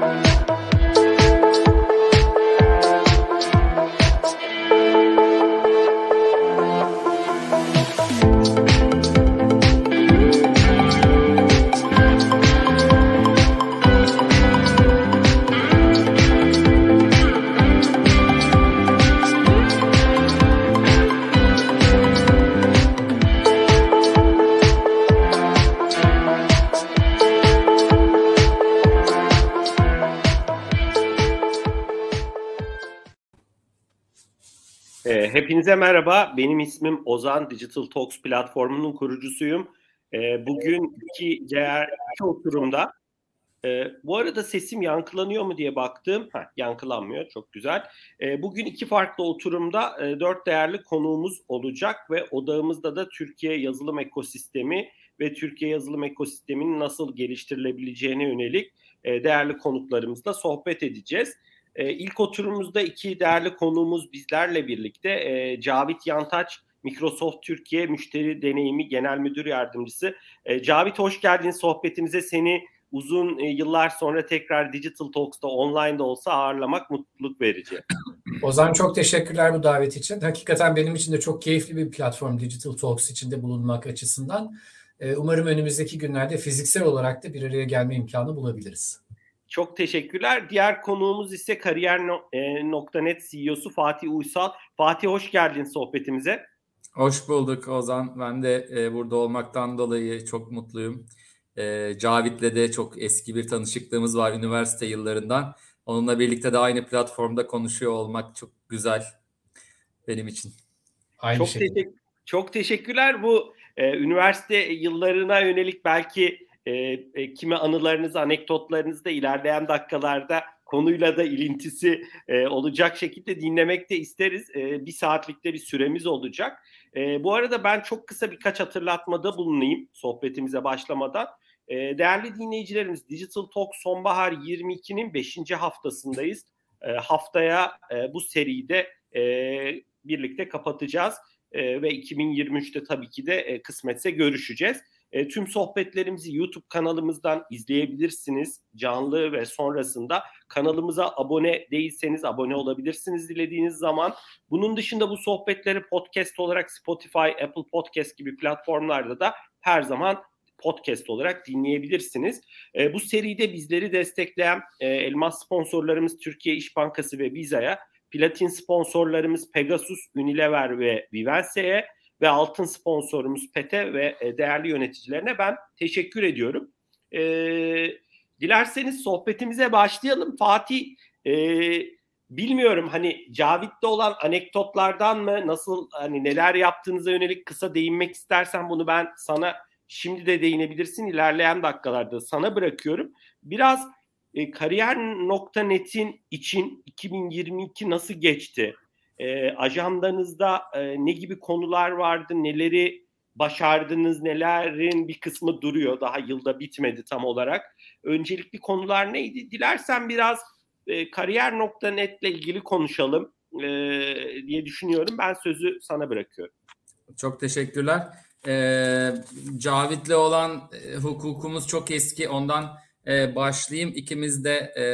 Bye. Hepinize merhaba. Benim ismim Ozan. Digital Talks platformunun kurucusuyum. E, bugün iki diğer iki oturumda. E, bu arada sesim yankılanıyor mu diye baktım. Heh, yankılanmıyor. Çok güzel. E, bugün iki farklı oturumda e, dört değerli konuğumuz olacak ve odağımızda da Türkiye yazılım ekosistemi ve Türkiye yazılım ekosisteminin nasıl geliştirilebileceğine yönelik e, değerli konuklarımızla sohbet edeceğiz. E, ilk oturumumuzda iki değerli konuğumuz bizlerle birlikte e, Cavit Yantaç, Microsoft Türkiye Müşteri Deneyimi Genel Müdür Yardımcısı. E, Cavit hoş geldin sohbetimize. Seni uzun e, yıllar sonra tekrar Digital Talks'ta online de olsa ağırlamak mutluluk verici. Ozan çok teşekkürler bu davet için. Hakikaten benim için de çok keyifli bir platform Digital Talks içinde bulunmak açısından. E, umarım önümüzdeki günlerde fiziksel olarak da bir araya gelme imkanı bulabiliriz. Çok teşekkürler. Diğer konuğumuz ise Kariyer.net e, CEO'su Fatih Uysal. Fatih hoş geldin sohbetimize. Hoş bulduk Ozan. Ben de e, burada olmaktan dolayı çok mutluyum. E, Cavit'le de çok eski bir tanışıklığımız var üniversite yıllarından. Onunla birlikte de aynı platformda konuşuyor olmak çok güzel benim için. Aynı çok, şey. teşekkür, çok teşekkürler. Bu e, üniversite yıllarına yönelik belki e, e, kimi anılarınızı, anekdotlarınızı da ilerleyen dakikalarda konuyla da ilintisi e, olacak şekilde dinlemek de isteriz. E, bir saatlikte bir süremiz olacak. E, bu arada ben çok kısa birkaç hatırlatmada bulunayım sohbetimize başlamadan. E, değerli dinleyicilerimiz Digital Talk Sonbahar 22'nin 5. haftasındayız. E, haftaya e, bu seride e, birlikte kapatacağız. E, ve 2023'te tabii ki de e, kısmetse görüşeceğiz. E, tüm sohbetlerimizi YouTube kanalımızdan izleyebilirsiniz canlı ve sonrasında. Kanalımıza abone değilseniz abone olabilirsiniz dilediğiniz zaman. Bunun dışında bu sohbetleri podcast olarak Spotify, Apple Podcast gibi platformlarda da her zaman podcast olarak dinleyebilirsiniz. E, bu seride bizleri destekleyen e, elmas sponsorlarımız Türkiye İş Bankası ve Visa'ya, platin sponsorlarımız Pegasus, Unilever ve Vivense'ye, ve altın sponsorumuz PET'e ve e, değerli yöneticilerine ben teşekkür ediyorum. E, dilerseniz sohbetimize başlayalım. Fatih e, bilmiyorum hani Cavit'te olan anekdotlardan mı nasıl hani neler yaptığınıza yönelik kısa değinmek istersen bunu ben sana şimdi de değinebilirsin ilerleyen dakikalarda sana bırakıyorum. Biraz e, kariyer.net'in için 2022 nasıl geçti? E, ajandanızda e, ne gibi konular vardı, neleri başardınız, nelerin bir kısmı duruyor. Daha yılda bitmedi tam olarak. Öncelikli konular neydi? Dilersen biraz e, kariyer.net ile ilgili konuşalım e, diye düşünüyorum. Ben sözü sana bırakıyorum. Çok teşekkürler. Ee, Cavit'le olan e, hukukumuz çok eski. Ondan e, başlayayım. İkimiz de e,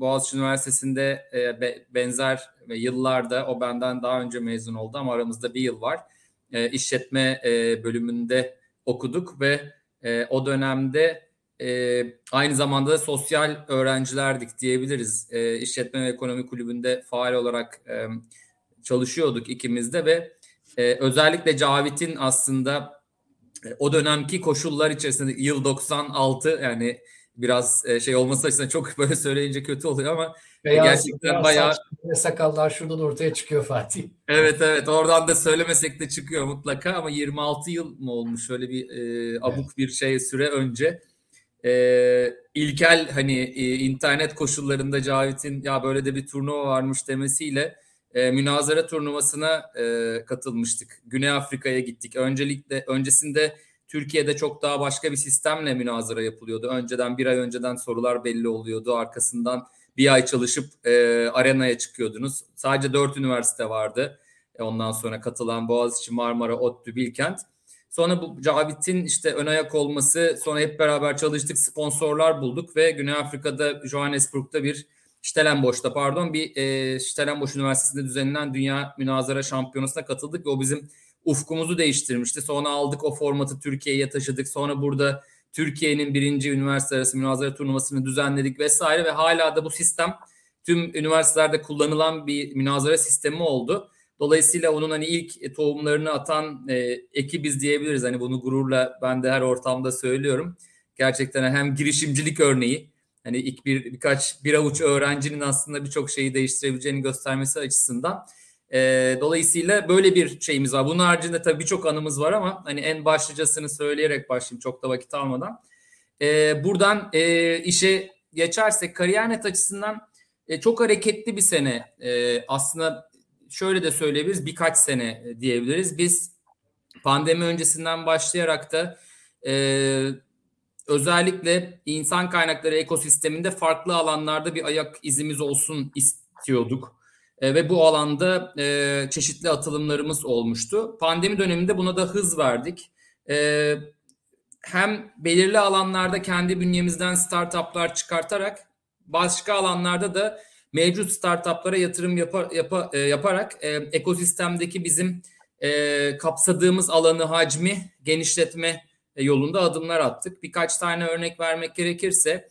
Boğaziçi Üniversitesi'nde e, be, benzer yıllarda o benden daha önce mezun oldu ama aramızda bir yıl var. E, işletme e, bölümünde okuduk ve e, o dönemde e, aynı zamanda da sosyal öğrencilerdik diyebiliriz. E, işletme ve ekonomi kulübünde faal olarak e, çalışıyorduk ikimiz de ve e, özellikle Cavit'in aslında e, o dönemki koşullar içerisinde yıl 96 yani biraz e, şey olması açısından çok böyle söyleyince kötü oluyor ama Beyaz, gerçekten bayağı ve sakallar şuradan ortaya çıkıyor Fatih. Evet evet oradan da söylemesek de çıkıyor mutlaka ama 26 yıl mı olmuş şöyle bir e, abuk evet. bir şey süre önce. E, ilkel hani e, internet koşullarında Cavit'in ya böyle de bir turnuva varmış demesiyle e, münazara turnuvasına e, katılmıştık. Güney Afrika'ya gittik. Öncelikle öncesinde Türkiye'de çok daha başka bir sistemle münazara yapılıyordu. Önceden bir ay önceden sorular belli oluyordu. Arkasından bir ay çalışıp e, arenaya çıkıyordunuz. Sadece dört üniversite vardı. E, ondan sonra katılan Boğaziçi, Marmara, ODTÜ, Bilkent. Sonra bu Cavit'in işte ön ayak olması, sonra hep beraber çalıştık, sponsorlar bulduk ve Güney Afrika'da Johannesburg'da bir Stellenbosch'ta pardon bir e, Stellenbosch Üniversitesi'nde düzenlenen Dünya Münazara Şampiyonası'na katıldık ve o bizim ufkumuzu değiştirmişti. Sonra aldık o formatı Türkiye'ye taşıdık. Sonra burada Türkiye'nin birinci üniversite arası münazara turnuvasını düzenledik vesaire ve hala da bu sistem tüm üniversitelerde kullanılan bir münazara sistemi oldu. Dolayısıyla onun hani ilk tohumlarını atan e, ekibiz diyebiliriz. Hani bunu gururla ben de her ortamda söylüyorum. Gerçekten hem girişimcilik örneği hani ilk bir birkaç bir avuç öğrencinin aslında birçok şeyi değiştirebileceğini göstermesi açısından. E, dolayısıyla böyle bir şeyimiz var. Bunun haricinde tabii birçok anımız var ama hani en başlıcasını söyleyerek başlayayım çok da vakit almadan. E, buradan e, işe geçersek kariyer açısından e, çok hareketli bir sene. E, aslında şöyle de söyleyebiliriz birkaç sene diyebiliriz. Biz pandemi öncesinden başlayarak da e, özellikle insan kaynakları ekosisteminde farklı alanlarda bir ayak izimiz olsun istiyorduk. E, ve bu alanda e, çeşitli atılımlarımız olmuştu. Pandemi döneminde buna da hız verdik. E, hem belirli alanlarda kendi bünyemizden startuplar çıkartarak başka alanlarda da mevcut startuplara yatırım yapar, yapa, e, yaparak e, ekosistemdeki bizim e, kapsadığımız alanı hacmi genişletme e, yolunda adımlar attık. Birkaç tane örnek vermek gerekirse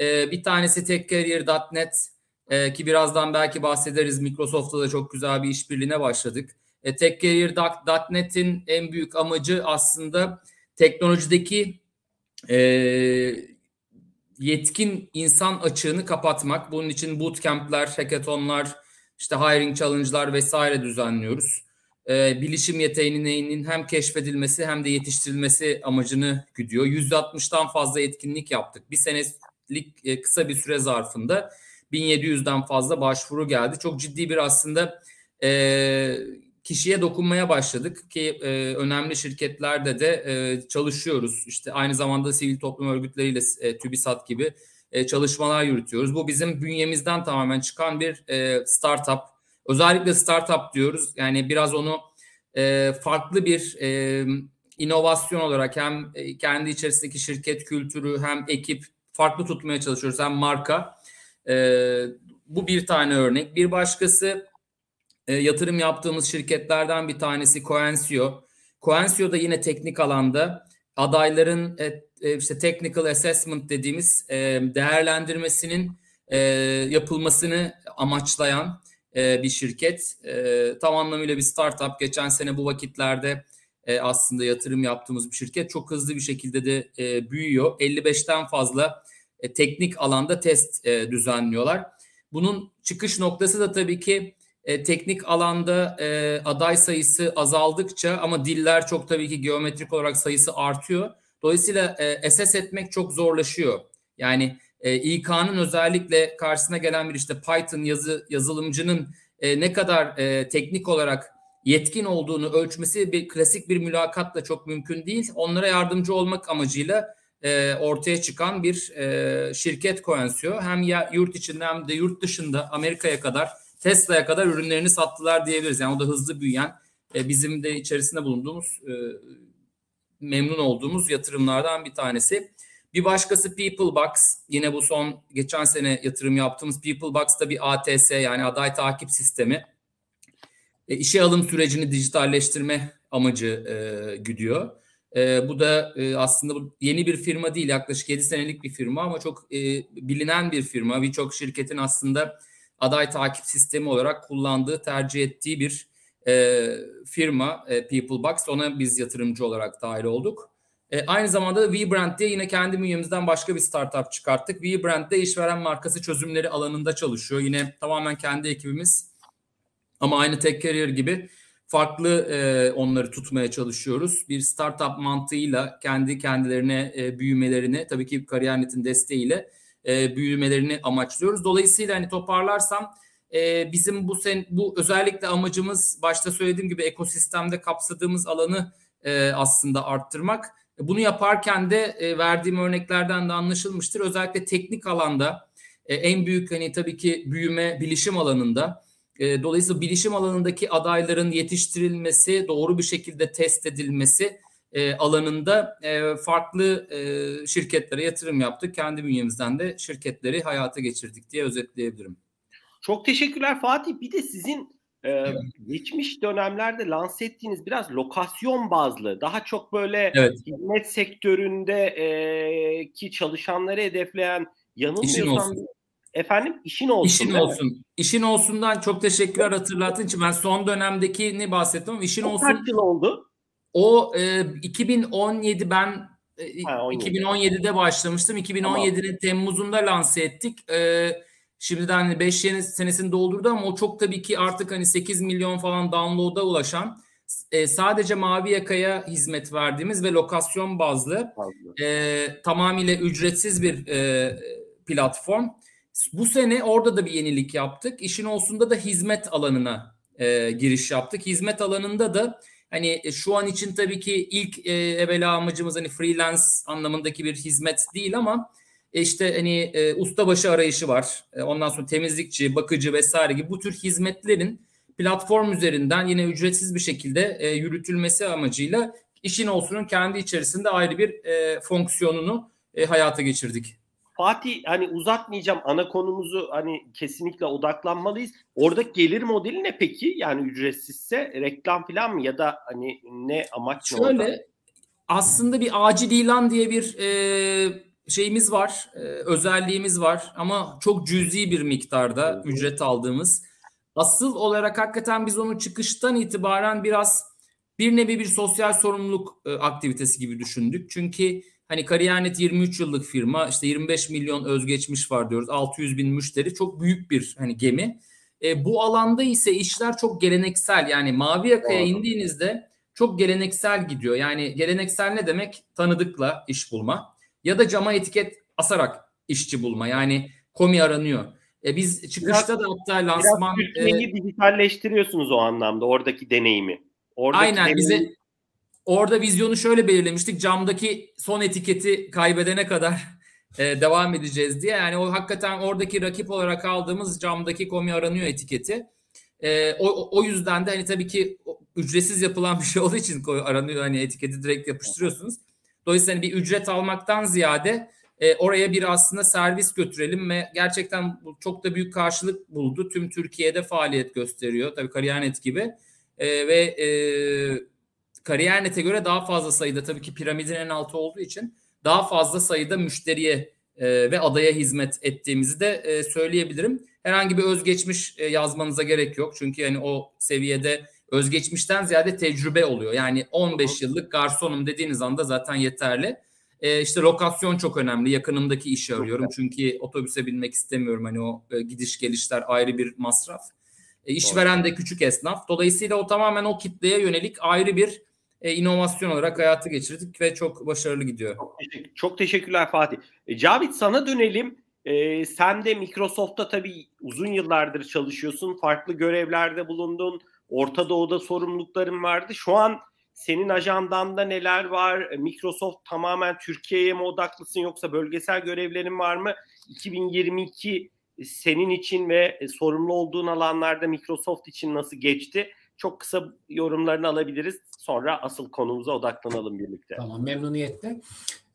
e, bir tanesi techcareer.net e, ki birazdan belki bahsederiz. Microsoft'ta da çok güzel bir işbirliğine başladık. E, techcareer.net'in en büyük amacı aslında teknolojideki e, yetkin insan açığını kapatmak. Bunun için bootcamp'ler, hackathonlar, işte hiring challenge'lar vesaire düzenliyoruz. Ee, bilişim yeteneğinin hem keşfedilmesi hem de yetiştirilmesi amacını güdüyor. %60'dan fazla etkinlik yaptık. Bir senelik e, kısa bir süre zarfında 1700'den fazla başvuru geldi. Çok ciddi bir aslında e, kişiye dokunmaya başladık ki e, önemli şirketlerde de e, çalışıyoruz. İşte aynı zamanda sivil toplum örgütleriyle e, TÜBİSAT gibi e, çalışmalar yürütüyoruz. Bu bizim bünyemizden tamamen çıkan bir e, startup. Özellikle startup diyoruz. Yani biraz onu e, farklı bir e, inovasyon olarak hem e, kendi içerisindeki şirket kültürü hem ekip farklı tutmaya çalışıyoruz hem marka. E, bu bir tane örnek. Bir başkası e, yatırım yaptığımız şirketlerden bir tanesi Coensio. Coensio da yine teknik alanda adayların e, e, işte technical assessment dediğimiz e, değerlendirmesinin e, yapılmasını amaçlayan e, bir şirket. E, tam anlamıyla bir startup. Geçen sene bu vakitlerde e, aslında yatırım yaptığımız bir şirket. Çok hızlı bir şekilde de e, büyüyor. 55'ten fazla e, teknik alanda test e, düzenliyorlar. Bunun çıkış noktası da tabii ki e, teknik alanda e, aday sayısı azaldıkça ama diller çok tabii ki geometrik olarak sayısı artıyor. Dolayısıyla e, SS etmek çok zorlaşıyor. Yani e, İK'nın özellikle karşısına gelen bir işte Python yazı yazılımcının e, ne kadar e, teknik olarak yetkin olduğunu ölçmesi bir klasik bir mülakatla çok mümkün değil. Onlara yardımcı olmak amacıyla e, ortaya çıkan bir e, şirket Coensio. Hem ya yurt içinde hem de yurt dışında Amerika'ya kadar Tesla'ya kadar ürünlerini sattılar diyebiliriz. Yani o da hızlı büyüyen e, bizim de içerisinde bulunduğumuz e, memnun olduğumuz yatırımlardan bir tanesi. Bir başkası Peoplebox. Yine bu son geçen sene yatırım yaptığımız Peoplebox'ta bir ATS yani aday takip sistemi. E, işe alım sürecini dijitalleştirme amacı e, güdüyor. E, bu da e, aslında yeni bir firma değil yaklaşık 7 senelik bir firma ama çok e, bilinen bir firma. Birçok şirketin aslında aday takip sistemi olarak kullandığı, tercih ettiği bir e, firma e, Peoplebox. Ona biz yatırımcı olarak dahil olduk. E, aynı zamanda VBrand diye yine kendi bünyemizden başka bir startup çıkarttık. VBrand de işveren markası çözümleri alanında çalışıyor. Yine tamamen kendi ekibimiz ama aynı Tech Career gibi farklı e, onları tutmaya çalışıyoruz. Bir startup mantığıyla kendi kendilerine e, büyümelerini tabii ki Kariyer.net'in desteğiyle e, büyümelerini amaçlıyoruz. Dolayısıyla hani toparlarsam e, bizim bu sen bu özellikle amacımız başta söylediğim gibi ekosistemde kapsadığımız alanı e, aslında arttırmak. Bunu yaparken de e, verdiğim örneklerden de anlaşılmıştır. Özellikle teknik alanda e, en büyük hani tabii ki büyüme bilişim alanında. E, dolayısıyla bilişim alanındaki adayların yetiştirilmesi, doğru bir şekilde test edilmesi e, alanında e, farklı e, şirketlere yatırım yaptık. Kendi bünyemizden de şirketleri hayata geçirdik diye özetleyebilirim. Çok teşekkürler Fatih. Bir de sizin e, geçmiş dönemlerde lanse ettiğiniz biraz lokasyon bazlı, daha çok böyle evet. hizmet sektöründe e, ki çalışanları hedefleyen yanılmıyorsam Efendim işin olsun. İşin olsun. İşin olsundan çok teşekkürler hatırlattığın için. Ben son dönemdeki ne bahsettim ama işin o olsun. Kaç yıl oldu? O e, 2017 ben e, ha, 2017'de başlamıştım. 2017'nin tamam. Temmuz'unda lanse ettik. E, şimdiden hani 5 yeni senesini doldurdu ama o çok tabii ki artık hani 8 milyon falan download'a ulaşan e, sadece mavi yakaya hizmet verdiğimiz ve lokasyon bazlı e, tamamıyla ücretsiz bir e, platform. Bu sene orada da bir yenilik yaptık. İşin olsunda da hizmet alanına e, giriş yaptık. Hizmet alanında da hani e, şu an için tabii ki ilk e, evvela amacımız hani freelance anlamındaki bir hizmet değil ama e, işte hani e, ustabaşı arayışı var. E, ondan sonra temizlikçi, bakıcı vesaire gibi bu tür hizmetlerin platform üzerinden yine ücretsiz bir şekilde e, yürütülmesi amacıyla işin olsunun kendi içerisinde ayrı bir e, fonksiyonunu e, hayata geçirdik. Fatih hani uzatmayacağım ana konumuzu hani kesinlikle odaklanmalıyız. Orada gelir modeli ne peki? Yani ücretsizse reklam falan mı ya da hani ne amaç Şöyle orada? aslında bir acil ilan diye bir e, şeyimiz var, e, özelliğimiz var ama çok cüzi bir miktarda evet. ücret aldığımız. Asıl olarak hakikaten biz onu çıkıştan itibaren biraz bir nevi bir sosyal sorumluluk e, aktivitesi gibi düşündük. Çünkü Hani Kariyer.net 23 yıllık firma işte 25 milyon özgeçmiş var diyoruz. 600 bin müşteri çok büyük bir hani gemi. E, bu alanda ise işler çok geleneksel yani mavi yakaya Doğru. indiğinizde çok geleneksel gidiyor. Yani geleneksel ne demek? Tanıdıkla iş bulma ya da cama etiket asarak işçi bulma. Yani komi aranıyor. E biz çıkışta biraz, da hatta lansman... Biraz e, dijitalleştiriyorsunuz o anlamda oradaki deneyimi. Oradaki aynen deneyimi... bize Orada vizyonu şöyle belirlemiştik. Camdaki son etiketi kaybedene kadar e, devam edeceğiz diye. Yani o hakikaten oradaki rakip olarak aldığımız camdaki komi aranıyor etiketi. E, o, o yüzden de hani tabii ki ücretsiz yapılan bir şey olduğu için aranıyor hani etiketi direkt yapıştırıyorsunuz. Dolayısıyla hani bir ücret almaktan ziyade e, oraya bir aslında servis götürelim ve gerçekten çok da büyük karşılık buldu. Tüm Türkiye'de faaliyet gösteriyor. Tabii Kariyer.net gibi. E, ve e, Kariyer.net'e göre daha fazla sayıda tabii ki piramidin en altı olduğu için daha fazla sayıda müşteriye e, ve adaya hizmet ettiğimizi de e, söyleyebilirim. Herhangi bir özgeçmiş e, yazmanıza gerek yok. Çünkü yani o seviyede özgeçmişten ziyade tecrübe oluyor. Yani 15 yıllık garsonum dediğiniz anda zaten yeterli. E, işte lokasyon çok önemli. Yakınımdaki işi arıyorum. Çünkü otobüse binmek istemiyorum. Hani o e, gidiş gelişler ayrı bir masraf. E, işveren de küçük esnaf. Dolayısıyla o tamamen o kitleye yönelik ayrı bir e, inovasyon olarak hayata geçirdik ve çok başarılı gidiyor. Çok, teşekkür, çok teşekkürler Fatih. E, Cavit sana dönelim. E, sen de Microsoft'ta tabii uzun yıllardır çalışıyorsun. Farklı görevlerde bulundun. Orta Doğu'da sorumlulukların vardı. Şu an senin ajandanda neler var? E, Microsoft tamamen Türkiye'ye mi odaklısın yoksa bölgesel görevlerin var mı? 2022 senin için ve e, sorumlu olduğun alanlarda Microsoft için nasıl geçti? Çok kısa yorumlarını alabiliriz. Sonra asıl konumuza odaklanalım birlikte. Tamam memnuniyetle.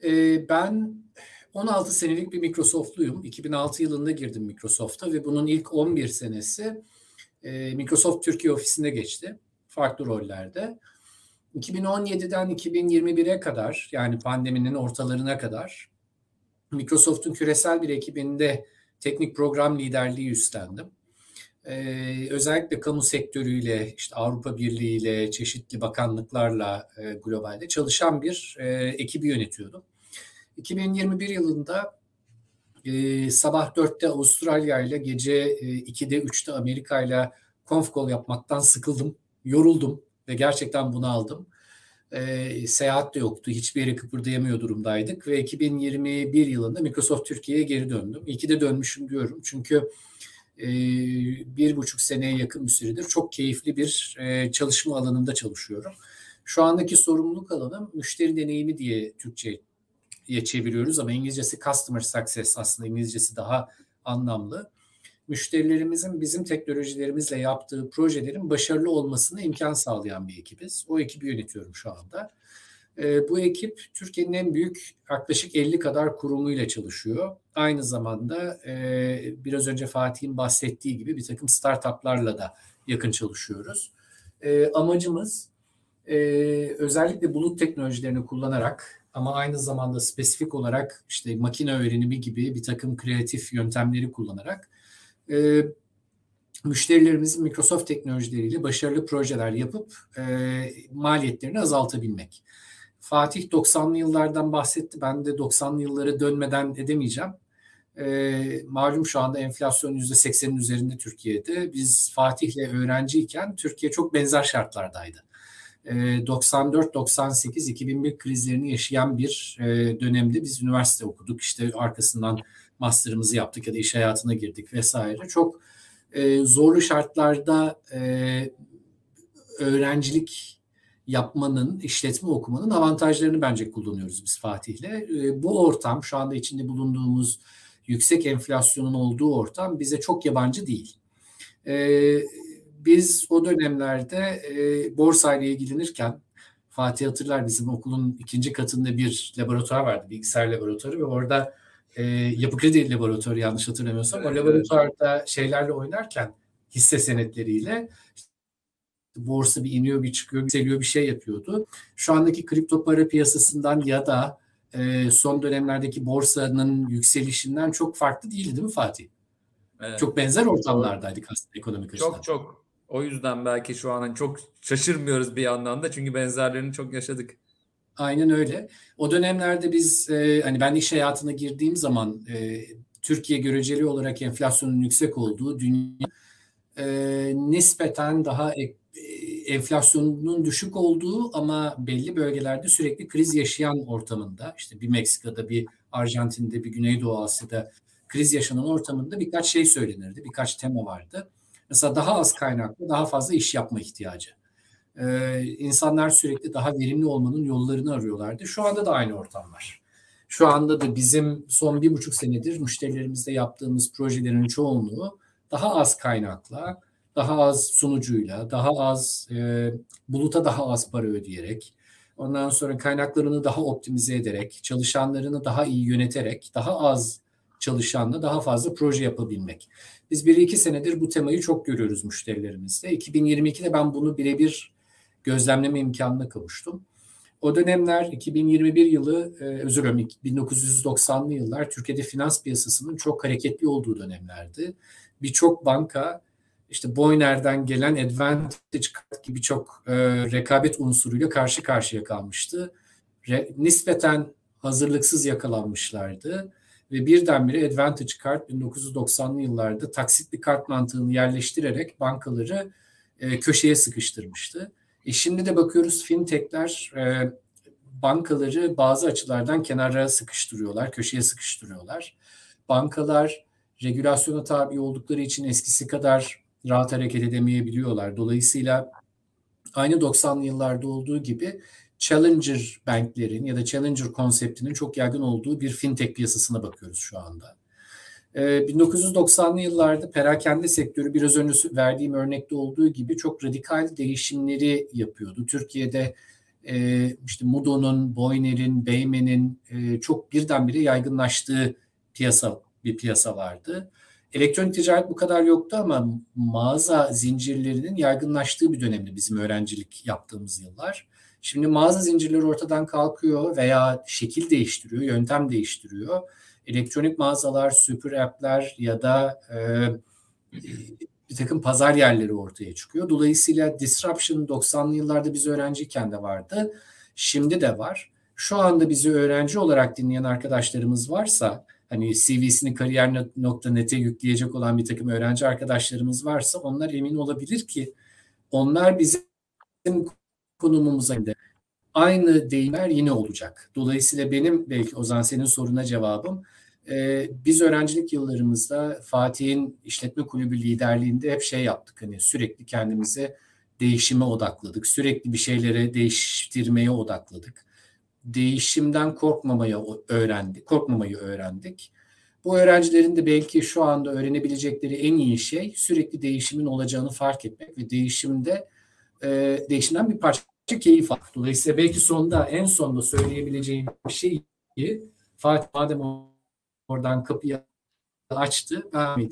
Ee, ben 16 senelik bir Microsoft'luyum. 2006 yılında girdim Microsoft'a ve bunun ilk 11 senesi e, Microsoft Türkiye ofisinde geçti. Farklı rollerde. 2017'den 2021'e kadar yani pandeminin ortalarına kadar Microsoft'un küresel bir ekibinde teknik program liderliği üstlendim e, özellikle kamu sektörüyle, işte Avrupa Birliği ile, çeşitli bakanlıklarla e, globalde çalışan bir e, ekibi yönetiyordum. 2021 yılında e, sabah 4'te Avustralya ile gece e, 2'de 3'te Amerika ile konf call yapmaktan sıkıldım, yoruldum ve gerçekten bunu aldım. E, seyahat de yoktu, hiçbir yere kıpırdayamıyor durumdaydık ve 2021 yılında Microsoft Türkiye'ye geri döndüm. İyi ki de dönmüşüm diyorum çünkü bir buçuk seneye yakın bir süredir çok keyifli bir e, çalışma alanında çalışıyorum. Şu andaki sorumluluk alanım müşteri deneyimi diye Türkçe'ye çeviriyoruz ama İngilizcesi customer success aslında İngilizcesi daha anlamlı. Müşterilerimizin bizim teknolojilerimizle yaptığı projelerin başarılı olmasına imkan sağlayan bir ekibiz. O ekibi yönetiyorum şu anda. E, bu ekip Türkiye'nin en büyük yaklaşık 50 kadar kurumuyla çalışıyor. Aynı zamanda e, biraz önce Fatih'in bahsettiği gibi bir takım startuplarla da yakın çalışıyoruz. E, amacımız e, özellikle bulut teknolojilerini kullanarak ama aynı zamanda spesifik olarak işte makine öğrenimi gibi bir takım kreatif yöntemleri kullanarak e, müşterilerimizin Microsoft teknolojileriyle başarılı projeler yapıp e, maliyetlerini azaltabilmek. Fatih 90'lı yıllardan bahsetti. Ben de 90'lı yılları dönmeden edemeyeceğim. E, malum şu anda enflasyon %80'in üzerinde Türkiye'de. Biz Fatih'le öğrenciyken Türkiye çok benzer şartlardaydı. E, 94-98-2001 krizlerini yaşayan bir e, dönemde biz üniversite okuduk. İşte arkasından master'ımızı yaptık ya da iş hayatına girdik vesaire. Çok e, zorlu şartlarda e, öğrencilik yapmanın, işletme okumanın avantajlarını bence kullanıyoruz biz Fatih'le. E, bu ortam şu anda içinde bulunduğumuz yüksek enflasyonun olduğu ortam bize çok yabancı değil. E, biz o dönemlerde e, borsayla ilgilenirken Fatih hatırlar bizim okulun ikinci katında bir laboratuvar vardı, bilgisayar laboratuvarı ve orada e, yapı kredi laboratuvarı yanlış hatırlamıyorsam evet, o laboratuvarda evet. şeylerle oynarken hisse senetleriyle borsa bir iniyor bir çıkıyor yükseliyor bir şey yapıyordu. Şu andaki kripto para piyasasından ya da e, son dönemlerdeki borsanın yükselişinden çok farklı değildi değil mi Fatih? Evet. Çok benzer ortamlardaydık aslında ekonomik açıdan. Çok çok. O yüzden belki şu an çok şaşırmıyoruz bir yandan da çünkü benzerlerini çok yaşadık. Aynen öyle. O dönemlerde biz e, hani ben iş hayatına girdiğim zaman e, Türkiye göreceli olarak enflasyonun yüksek olduğu dünya e, nispeten daha e, enflasyonun düşük olduğu ama belli bölgelerde sürekli kriz yaşayan ortamında işte bir Meksika'da bir Arjantin'de bir Güneydoğu Asya'da kriz yaşanan ortamında birkaç şey söylenirdi. Birkaç tema vardı. Mesela daha az kaynaklı daha fazla iş yapma ihtiyacı e, insanlar sürekli daha verimli olmanın yollarını arıyorlardı. Şu anda da aynı ortam var. Şu anda da bizim son bir buçuk senedir müşterilerimizde yaptığımız projelerin çoğunluğu daha az kaynakla, daha az sunucuyla, daha az e, buluta daha az para ödeyerek, ondan sonra kaynaklarını daha optimize ederek, çalışanlarını daha iyi yöneterek, daha az çalışanla daha fazla proje yapabilmek. Biz bir iki senedir bu temayı çok görüyoruz müşterilerimizde. 2022'de ben bunu birebir gözlemleme imkanına kavuştum. O dönemler 2021 yılı, e, özür dilerim 1990'lı yıllar Türkiye'de finans piyasasının çok hareketli olduğu dönemlerdi. Birçok banka işte Boyner'den gelen Advantage gibi çok e, rekabet unsuruyla karşı karşıya kalmıştı. Re, nispeten hazırlıksız yakalanmışlardı ve birdenbire Advantage Card 1990'lı yıllarda taksitli kart mantığını yerleştirerek bankaları e, köşeye sıkıştırmıştı. E şimdi de bakıyoruz fintechler e, bankaları bazı açılardan kenara sıkıştırıyorlar, köşeye sıkıştırıyorlar. Bankalar regülasyona tabi oldukları için eskisi kadar rahat hareket edemeyebiliyorlar. Dolayısıyla aynı 90'lı yıllarda olduğu gibi challenger banklerin ya da challenger konseptinin çok yaygın olduğu bir fintech piyasasına bakıyoruz şu anda. 1990'lı ee, yıllarda perakende sektörü biraz önce verdiğim örnekte olduğu gibi çok radikal değişimleri yapıyordu. Türkiye'de e, işte Mudo'nun, Boyner'in, Beymen'in e, çok birdenbire yaygınlaştığı piyasa bir piyasa vardı. Elektronik ticaret bu kadar yoktu ama mağaza zincirlerinin yaygınlaştığı bir dönemdi bizim öğrencilik yaptığımız yıllar. Şimdi mağaza zincirleri ortadan kalkıyor veya şekil değiştiriyor, yöntem değiştiriyor elektronik mağazalar, süper app'ler ya da e, bir takım pazar yerleri ortaya çıkıyor. Dolayısıyla disruption 90'lı yıllarda biz öğrenciyken de vardı. Şimdi de var. Şu anda bizi öğrenci olarak dinleyen arkadaşlarımız varsa hani CV'sini kariyer.net'e yükleyecek olan bir takım öğrenci arkadaşlarımız varsa onlar emin olabilir ki onlar bizim konumumuza aynı deyimler yine olacak. Dolayısıyla benim belki Ozan senin soruna cevabım e, biz öğrencilik yıllarımızda Fatih'in işletme kulübü liderliğinde hep şey yaptık. Hani sürekli kendimize değişime odakladık. Sürekli bir şeyleri değiştirmeye odakladık. Değişimden korkmamaya öğrendik. Korkmamayı öğrendik. Bu öğrencilerin de belki şu anda öğrenebilecekleri en iyi şey sürekli değişimin olacağını fark etmek ve değişimde e, değişimden bir parça keyif aldık. Dolayısıyla belki sonunda en sonunda söyleyebileceğim şey Fatih madem oradan kapıyı açtı. Ben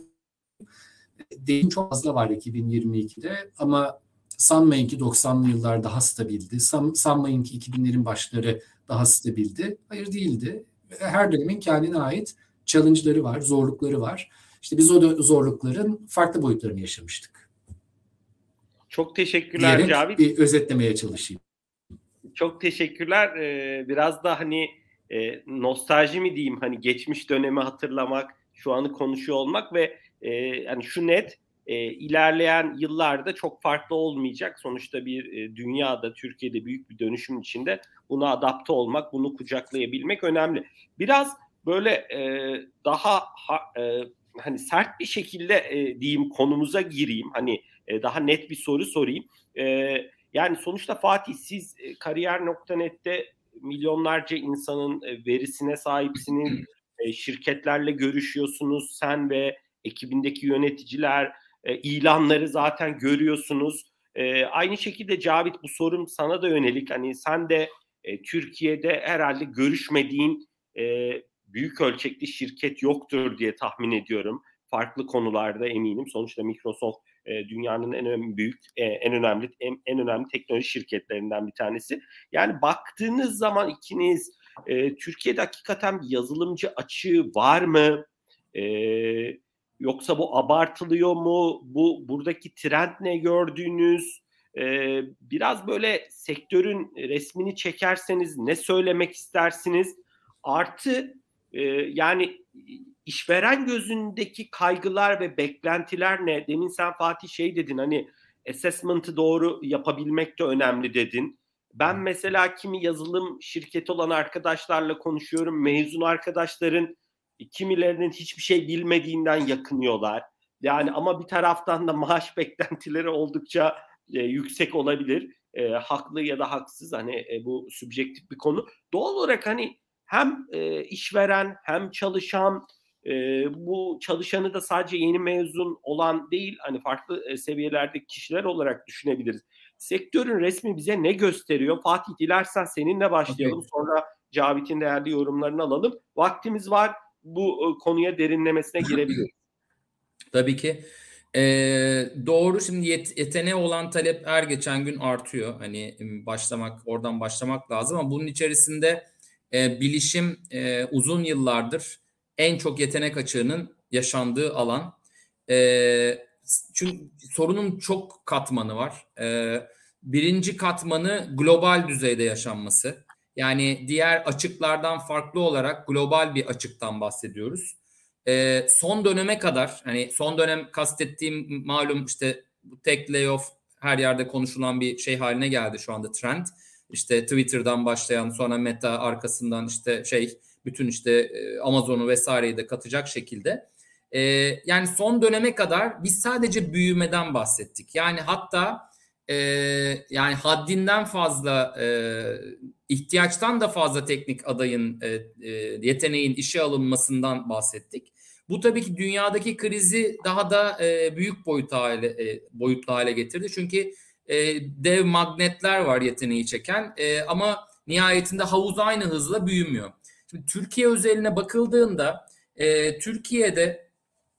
Deyim çok fazla var 2022'de ama sanmayın ki 90'lı yıllar daha stabildi. San, sanmayın ki 2000'lerin başları daha stabildi. Hayır değildi. Her dönemin kendine ait challenge'ları var, zorlukları var. İşte biz o zorlukların farklı boyutlarını yaşamıştık. Çok teşekkürler Diyerek Cavit. Bir özetlemeye çalışayım. Çok teşekkürler. Ee, biraz da hani e, nostalji mi diyeyim hani geçmiş dönemi hatırlamak, şu anı konuşuyor olmak ve e, yani şu net e, ilerleyen yıllarda çok farklı olmayacak. Sonuçta bir e, dünyada, Türkiye'de büyük bir dönüşüm içinde buna adapte olmak, bunu kucaklayabilmek önemli. Biraz böyle e, daha ha, e, hani sert bir şekilde e, diyeyim konumuza gireyim. Hani e, daha net bir soru sorayım. E, yani sonuçta Fatih siz e, kariyer.net'te milyonlarca insanın e, verisine sahipsiniz. E, şirketlerle görüşüyorsunuz. Sen ve ekibindeki yöneticiler e, ilanları zaten görüyorsunuz. E, aynı şekilde Cavit bu sorum sana da yönelik. Hani sen de e, Türkiye'de herhalde görüşmediğin e, büyük ölçekli şirket yoktur diye tahmin ediyorum. Farklı konularda eminim. Sonuçta Microsoft e, dünyanın en önemli büyük, e, en önemli en, en önemli teknoloji şirketlerinden bir tanesi. Yani baktığınız zaman ikiniz e, Türkiye'de hakikaten bir yazılımcı açığı var mı? E, yoksa bu abartılıyor mu? Bu buradaki trend ne gördüğünüz? Biraz böyle sektörün resmini çekerseniz ne söylemek istersiniz? Artı e, yani işveren gözündeki kaygılar ve beklentiler ne? Demin sen Fatih şey dedin hani assessment'ı doğru yapabilmek de önemli dedin. Ben mesela kimi yazılım şirketi olan arkadaşlarla konuşuyorum. Mezun arkadaşların kimilerinin hiçbir şey bilmediğinden yakınıyorlar. Yani ama bir taraftan da maaş beklentileri oldukça e, yüksek olabilir. E, haklı ya da haksız hani e, bu subjektif bir konu. Doğal olarak hani hem e, işveren hem çalışan e, bu çalışanı da sadece yeni mezun olan değil hani farklı e, seviyelerdeki kişiler olarak düşünebiliriz. Sektörün resmi bize ne gösteriyor? Fatih dilersen seninle başlayalım. Okay. Sonra Cavit'in değerli yorumlarını alalım. Vaktimiz var. Bu e, konuya derinlemesine girebiliriz. Tabii ki. Ee, doğru şimdi yet- yeteneğe olan talep her geçen gün artıyor. Hani başlamak oradan başlamak lazım ama bunun içerisinde e, bilişim e, uzun yıllardır en çok yetenek açığının yaşandığı alan. E, çünkü sorunun çok katmanı var. E, birinci katmanı global düzeyde yaşanması. Yani diğer açıklardan farklı olarak global bir açıktan bahsediyoruz. E, son döneme kadar hani son dönem kastettiğim malum işte tek layoff her yerde konuşulan bir şey haline geldi şu anda trend. İşte Twitter'dan başlayan sonra Meta arkasından işte şey bütün işte e, Amazon'u vesaireyi de katacak şekilde. E, yani son döneme kadar biz sadece büyümeden bahsettik. Yani hatta e, yani haddinden fazla e, ihtiyaçtan da fazla teknik adayın e, e, yeteneğin işe alınmasından bahsettik. Bu tabii ki dünyadaki krizi daha da e, büyük boyut hale, e, boyutlu hale getirdi. Çünkü e, dev magnetler var yeteneği çeken e, ama nihayetinde havuz aynı hızla büyümüyor. Şimdi Türkiye özeline bakıldığında e, Türkiye'de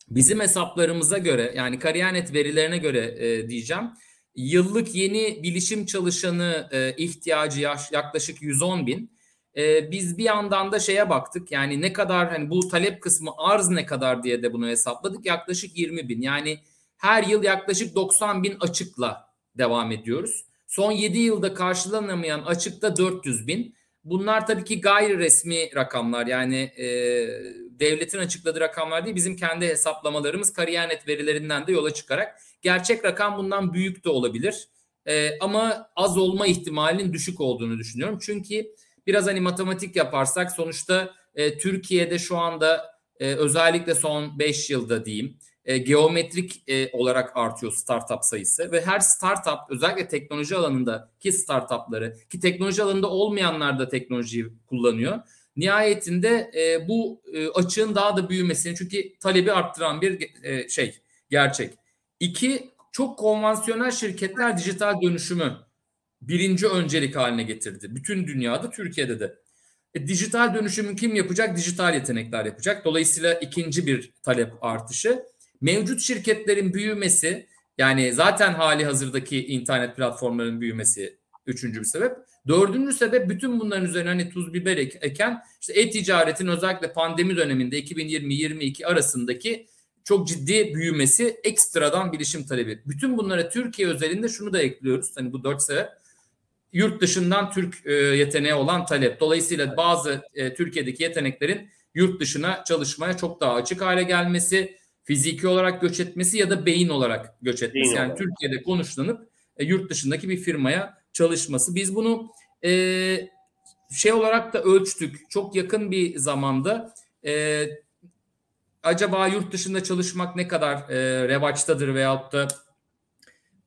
bizim hesaplarımıza göre yani Kariyer.net verilerine göre e, diyeceğim yıllık yeni bilişim çalışanı e, ihtiyacı yaş, yaklaşık 110 bin. E, biz bir yandan da şeye baktık yani ne kadar hani bu talep kısmı arz ne kadar diye de bunu hesapladık yaklaşık 20 bin. Yani her yıl yaklaşık 90 bin açıkla devam ediyoruz. Son 7 yılda karşılanamayan açıkta 400 bin. Bunlar tabii ki gayri resmi rakamlar yani e, devletin açıkladığı rakamlar değil bizim kendi hesaplamalarımız kariyer.net verilerinden de yola çıkarak gerçek rakam bundan büyük de olabilir e, ama az olma ihtimalinin düşük olduğunu düşünüyorum. Çünkü biraz hani matematik yaparsak sonuçta e, Türkiye'de şu anda e, özellikle son 5 yılda diyeyim e, geometrik e, olarak artıyor startup sayısı ve her startup özellikle teknoloji alanındaki startupları ki teknoloji alanında olmayanlar da teknolojiyi kullanıyor. Nihayetinde e, bu e, açığın daha da büyümesini çünkü talebi arttıran bir e, şey gerçek. İki çok konvansiyonel şirketler dijital dönüşümü birinci öncelik haline getirdi. Bütün dünyada, Türkiye'de de. E, dijital dönüşümü kim yapacak? Dijital yetenekler yapacak. Dolayısıyla ikinci bir talep artışı. Mevcut şirketlerin büyümesi yani zaten hali hazırdaki internet platformlarının büyümesi üçüncü bir sebep. Dördüncü sebep bütün bunların üzerine hani tuz biber eken işte e-ticaretin özellikle pandemi döneminde 2020-22 arasındaki çok ciddi büyümesi ekstradan bilişim talebi. Bütün bunlara Türkiye özelinde şunu da ekliyoruz. Hani bu dört sebep yurt dışından Türk e, yeteneği olan talep. Dolayısıyla bazı e, Türkiye'deki yeteneklerin yurt dışına çalışmaya çok daha açık hale gelmesi, fiziki olarak göç etmesi ya da beyin olarak göç etmesi. Beyin yani olarak. Türkiye'de konuşlanıp e, yurt dışındaki bir firmaya çalışması. Biz bunu e, şey olarak da ölçtük. Çok yakın bir zamanda e, acaba yurt dışında çalışmak ne kadar e, revaçtadır veyahut da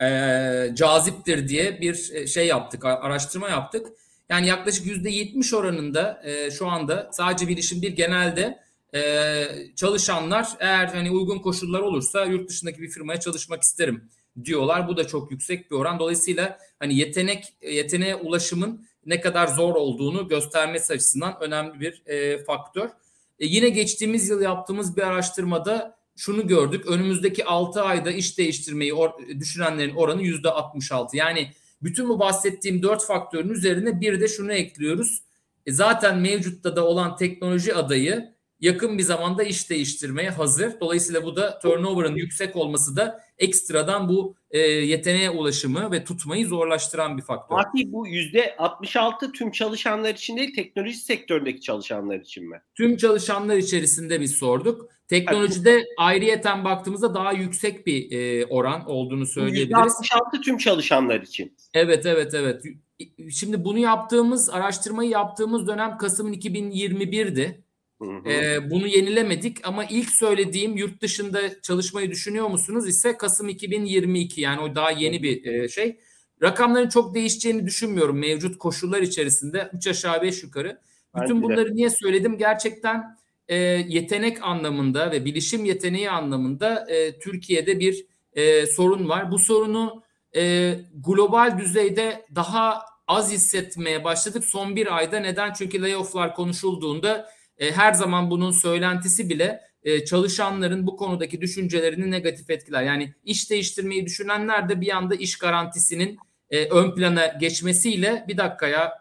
e, caziptir diye bir e, şey yaptık, araştırma yaptık. Yani yaklaşık yüzde yetmiş oranında e, şu anda sadece bilişim bir genelde e, çalışanlar eğer hani uygun koşullar olursa yurt dışındaki bir firmaya çalışmak isterim diyorlar. Bu da çok yüksek bir oran. Dolayısıyla hani yetenek yeteneğe ulaşımın ne kadar zor olduğunu göstermesi açısından önemli bir e, faktör. E, yine geçtiğimiz yıl yaptığımız bir araştırmada şunu gördük. Önümüzdeki 6 ayda iş değiştirmeyi or- düşünenlerin oranı %66. Yani bütün bu bahsettiğim 4 faktörün üzerine bir de şunu ekliyoruz. E, zaten mevcutta da olan teknoloji adayı yakın bir zamanda iş değiştirmeye hazır. Dolayısıyla bu da turnover'ın yüksek olması da ekstradan bu e, yeteneğe ulaşımı ve tutmayı zorlaştıran bir faktör. Fatih bu yüzde 66 tüm çalışanlar için değil teknoloji sektöründeki çalışanlar için mi? Tüm çalışanlar içerisinde biz sorduk. Teknolojide ayrıyeten baktığımızda daha yüksek bir e, oran olduğunu söyleyebiliriz. %66 tüm çalışanlar için. Evet evet evet. Şimdi bunu yaptığımız araştırmayı yaptığımız dönem Kasım'ın 2021'di. Ee, bunu yenilemedik ama ilk söylediğim yurt dışında çalışmayı düşünüyor musunuz ise Kasım 2022 yani o daha yeni bir e, şey. Rakamların çok değişeceğini düşünmüyorum mevcut koşullar içerisinde 3 aşağı 5 yukarı. Bütün bunları niye söyledim? Gerçekten e, yetenek anlamında ve bilişim yeteneği anlamında e, Türkiye'de bir e, sorun var. Bu sorunu e, global düzeyde daha az hissetmeye başladık son bir ayda. Neden? Çünkü layofflar konuşulduğunda e, her zaman bunun söylentisi bile e, çalışanların bu konudaki düşüncelerini negatif etkiler. Yani iş değiştirmeyi düşünenler de bir anda iş garantisinin e, ön plana geçmesiyle bir dakika ya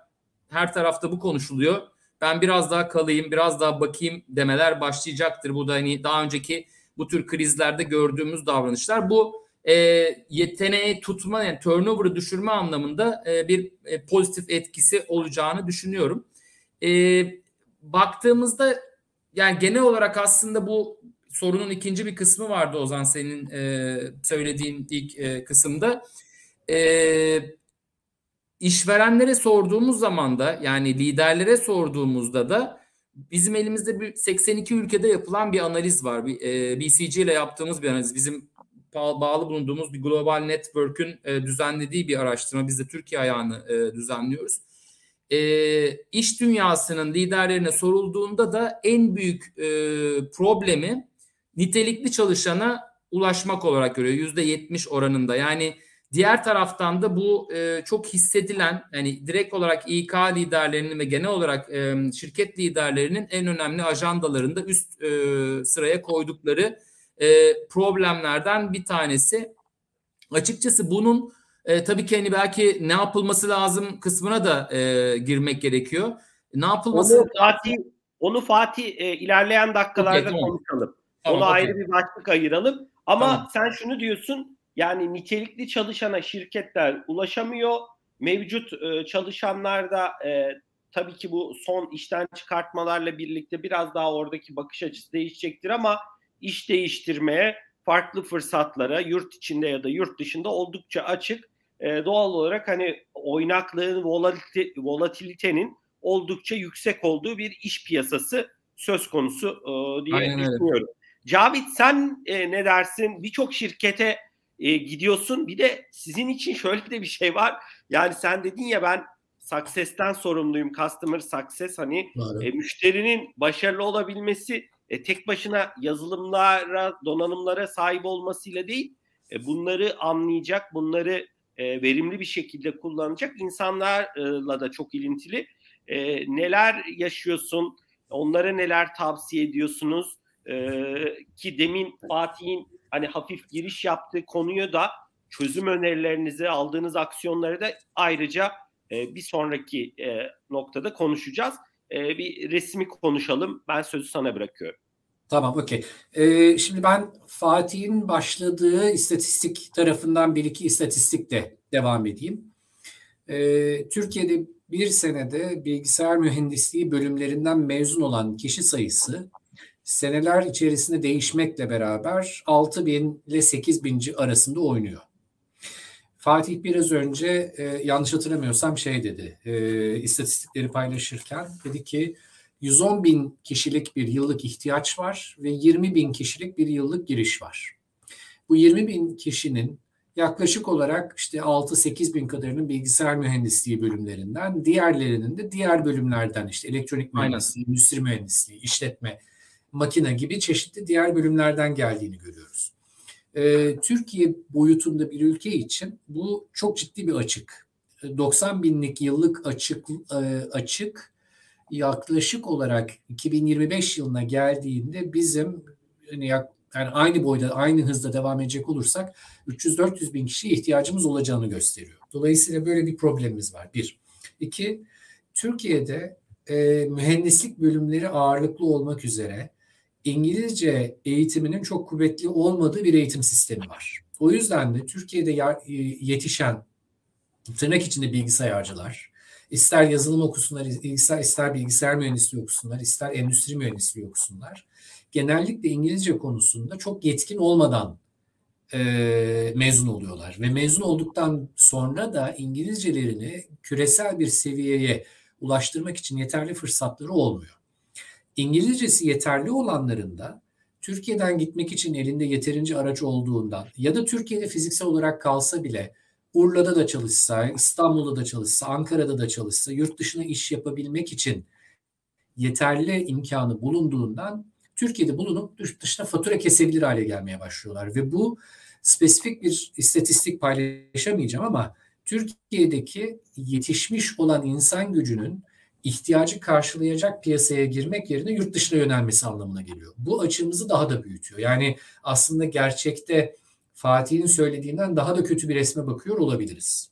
her tarafta bu konuşuluyor. Ben biraz daha kalayım, biraz daha bakayım demeler başlayacaktır. Bu da hani daha önceki bu tür krizlerde gördüğümüz davranışlar. Bu e, yeteneği tutma yani turnover'ı düşürme anlamında e, bir e, pozitif etkisi olacağını düşünüyorum. E, baktığımızda yani genel olarak aslında bu sorunun ikinci bir kısmı vardı Ozan senin e, söylediğin ilk e, kısımda. E, işverenlere sorduğumuz zaman da yani liderlere sorduğumuzda da bizim elimizde bir 82 ülkede yapılan bir analiz var. Bir, e, BCG ile yaptığımız bir analiz. Bizim bağlı bulunduğumuz bir global network'ün e, düzenlediği bir araştırma. Biz de Türkiye ayağını e, düzenliyoruz e, iş dünyasının liderlerine sorulduğunda da en büyük e, problemi nitelikli çalışana ulaşmak olarak görüyor. Yüzde yetmiş oranında. Yani diğer taraftan da bu e, çok hissedilen yani direkt olarak İK liderlerinin ve genel olarak e, şirket liderlerinin en önemli ajandalarında üst e, sıraya koydukları e, problemlerden bir tanesi. Açıkçası bunun e, tabii ki hani belki ne yapılması lazım kısmına da e, girmek gerekiyor. Ne yapılması onu Fatih, onu Fatih e, ilerleyen dakikalarda okay, tamam. konuşalım. Tamam, Ona okay. ayrı bir başlık ayıralım. Ama tamam. sen şunu diyorsun yani nitelikli çalışana şirketler ulaşamıyor. Mevcut e, çalışanlar da e, tabii ki bu son işten çıkartmalarla birlikte biraz daha oradaki bakış açısı değişecektir ama iş değiştirmeye, farklı fırsatlara yurt içinde ya da yurt dışında oldukça açık e, doğal olarak hani oynaklığın, volatilite, volatilitenin oldukça yüksek olduğu bir iş piyasası söz konusu e, diye Aynen düşünüyorum. Öyle. Cavit sen e, ne dersin? Birçok şirkete e, gidiyorsun. Bir de sizin için şöyle de bir şey var. Yani sen dedin ya ben success'ten sorumluyum. Customer success hani e, müşterinin başarılı olabilmesi e, tek başına yazılımlara, donanımlara sahip olmasıyla değil. E, bunları anlayacak, bunları e, verimli bir şekilde kullanacak insanlarla da çok ilintili. E, neler yaşıyorsun? Onlara neler tavsiye ediyorsunuz? E, ki demin Fatih'in hani hafif giriş yaptığı konuyu da çözüm önerilerinizi, aldığınız aksiyonları da ayrıca e, bir sonraki e, noktada konuşacağız. E, bir resmi konuşalım. Ben sözü sana bırakıyorum. Tamam, okey. Ee, şimdi ben Fatih'in başladığı istatistik tarafından bir iki istatistikle devam edeyim. Ee, Türkiye'de bir senede bilgisayar mühendisliği bölümlerinden mezun olan kişi sayısı seneler içerisinde değişmekle beraber 6 bin ile 8 bin arasında oynuyor. Fatih biraz önce e, yanlış hatırlamıyorsam şey dedi, e, istatistikleri paylaşırken dedi ki 110 bin kişilik bir yıllık ihtiyaç var ve 20 bin kişilik bir yıllık giriş var. Bu 20 bin kişinin yaklaşık olarak işte 6-8 bin kadarının bilgisayar mühendisliği bölümlerinden, diğerlerinin de diğer bölümlerden işte elektronik mühendisliği, Aynen. endüstri mühendisliği, işletme, makine gibi çeşitli diğer bölümlerden geldiğini görüyoruz. Ee, Türkiye boyutunda bir ülke için bu çok ciddi bir açık. 90 binlik yıllık açık e, açık yaklaşık olarak 2025 yılına geldiğinde bizim hani yani aynı boyda aynı hızda devam edecek olursak 300-400 bin kişiye ihtiyacımız olacağını gösteriyor. Dolayısıyla böyle bir problemimiz var. Bir. İki, Türkiye'de e, mühendislik bölümleri ağırlıklı olmak üzere İngilizce eğitiminin çok kuvvetli olmadığı bir eğitim sistemi var. O yüzden de Türkiye'de e, yetişen tırnak içinde bilgisayarcılar, ister yazılım okusunlar, ister, ister bilgisayar mühendisliği okusunlar, ister endüstri mühendisliği okusunlar. Genellikle İngilizce konusunda çok yetkin olmadan e, mezun oluyorlar. Ve mezun olduktan sonra da İngilizcelerini küresel bir seviyeye ulaştırmak için yeterli fırsatları olmuyor. İngilizcesi yeterli olanların da Türkiye'den gitmek için elinde yeterince araç olduğundan ya da Türkiye'de fiziksel olarak kalsa bile Urla'da da çalışsa, İstanbul'da da çalışsa, Ankara'da da çalışsa yurt dışına iş yapabilmek için yeterli imkanı bulunduğundan Türkiye'de bulunup dışına fatura kesebilir hale gelmeye başlıyorlar ve bu spesifik bir istatistik paylaşamayacağım ama Türkiye'deki yetişmiş olan insan gücünün ihtiyacı karşılayacak piyasaya girmek yerine yurt dışına yönelmesi anlamına geliyor. Bu açığımızı daha da büyütüyor. Yani aslında gerçekte Fatih'in söylediğinden daha da kötü bir resme bakıyor olabiliriz.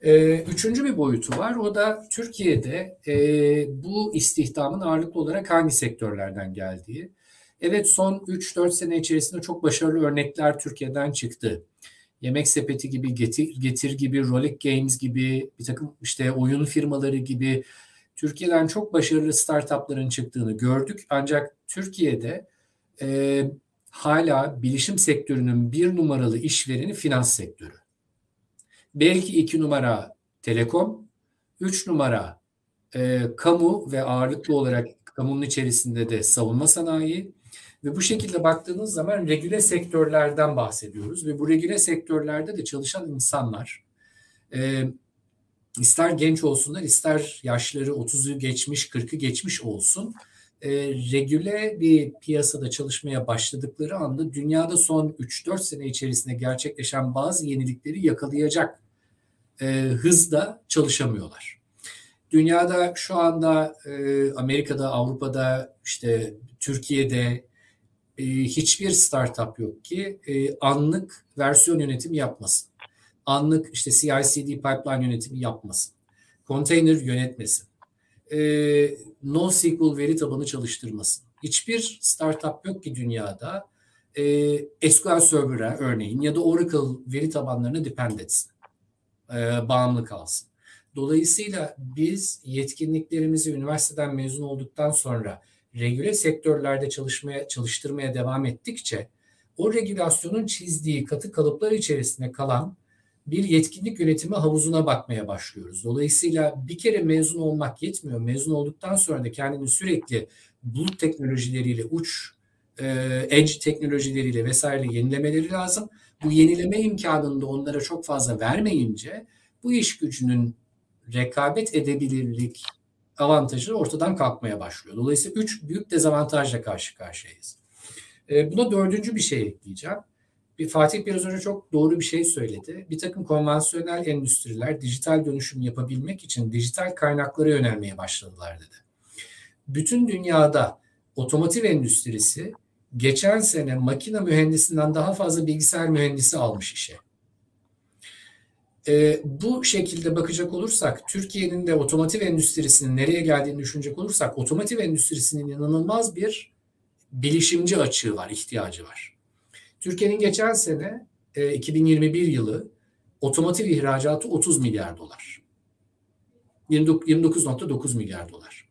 Ee, üçüncü bir boyutu var. O da Türkiye'de e, bu istihdamın ağırlıklı olarak hangi sektörlerden geldiği. Evet son 3-4 sene içerisinde çok başarılı örnekler Türkiye'den çıktı. Yemek Sepeti gibi, Getir, Getir gibi, Rolex Games gibi, bir takım işte oyun firmaları gibi Türkiye'den çok başarılı startupların çıktığını gördük. Ancak Türkiye'de e, hala bilişim sektörünün bir numaralı işvereni finans sektörü. Belki iki numara telekom, üç numara e, kamu ve ağırlıklı olarak kamunun içerisinde de savunma sanayi, ve bu şekilde baktığınız zaman regüle sektörlerden bahsediyoruz ve bu regüle sektörlerde de çalışan insanlar e, ister genç olsunlar ister yaşları 30'u geçmiş 40'ı geçmiş olsun e, regüle bir piyasada çalışmaya başladıkları anda dünyada son 3-4 sene içerisinde gerçekleşen bazı yenilikleri yakalayacak e, hızda çalışamıyorlar. Dünyada şu anda e, Amerika'da, Avrupa'da, işte Türkiye'de e, hiçbir startup yok ki e, anlık versiyon yönetimi yapmasın. Anlık işte CI/CD pipeline yönetimi yapmasın. Container yönetmesin. E, NoSQL veri tabanı çalıştırmasın. Hiçbir startup yok ki dünyada e, SQL Server'a örneğin ya da Oracle veri tabanlarına depend etsin. E, bağımlı kalsın. Dolayısıyla biz yetkinliklerimizi üniversiteden mezun olduktan sonra regüle sektörlerde çalışmaya çalıştırmaya devam ettikçe o regülasyonun çizdiği katı kalıplar içerisinde kalan bir yetkinlik yönetimi havuzuna bakmaya başlıyoruz. Dolayısıyla bir kere mezun olmak yetmiyor. Mezun olduktan sonra da kendini sürekli bulut teknolojileriyle, uç e, edge teknolojileriyle vesaire yenilemeleri lazım. Bu yenileme imkanını da onlara çok fazla vermeyince bu iş gücünün rekabet edebilirlik avantajı ortadan kalkmaya başlıyor. Dolayısıyla üç büyük dezavantajla karşı karşıyayız. E, buna dördüncü bir şey ekleyeceğim. Bir Fatih biraz önce çok doğru bir şey söyledi. Bir takım konvansiyonel endüstriler dijital dönüşüm yapabilmek için dijital kaynaklara yönelmeye başladılar dedi. Bütün dünyada otomotiv endüstrisi geçen sene makine mühendisinden daha fazla bilgisayar mühendisi almış işe. E, bu şekilde bakacak olursak, Türkiye'nin de otomotiv endüstrisinin nereye geldiğini düşünecek olursak, otomotiv endüstrisinin inanılmaz bir bilişimci açığı var, ihtiyacı var. Türkiye'nin geçen sene e, 2021 yılı otomotiv ihracatı 30 milyar dolar. 29.9 milyar dolar.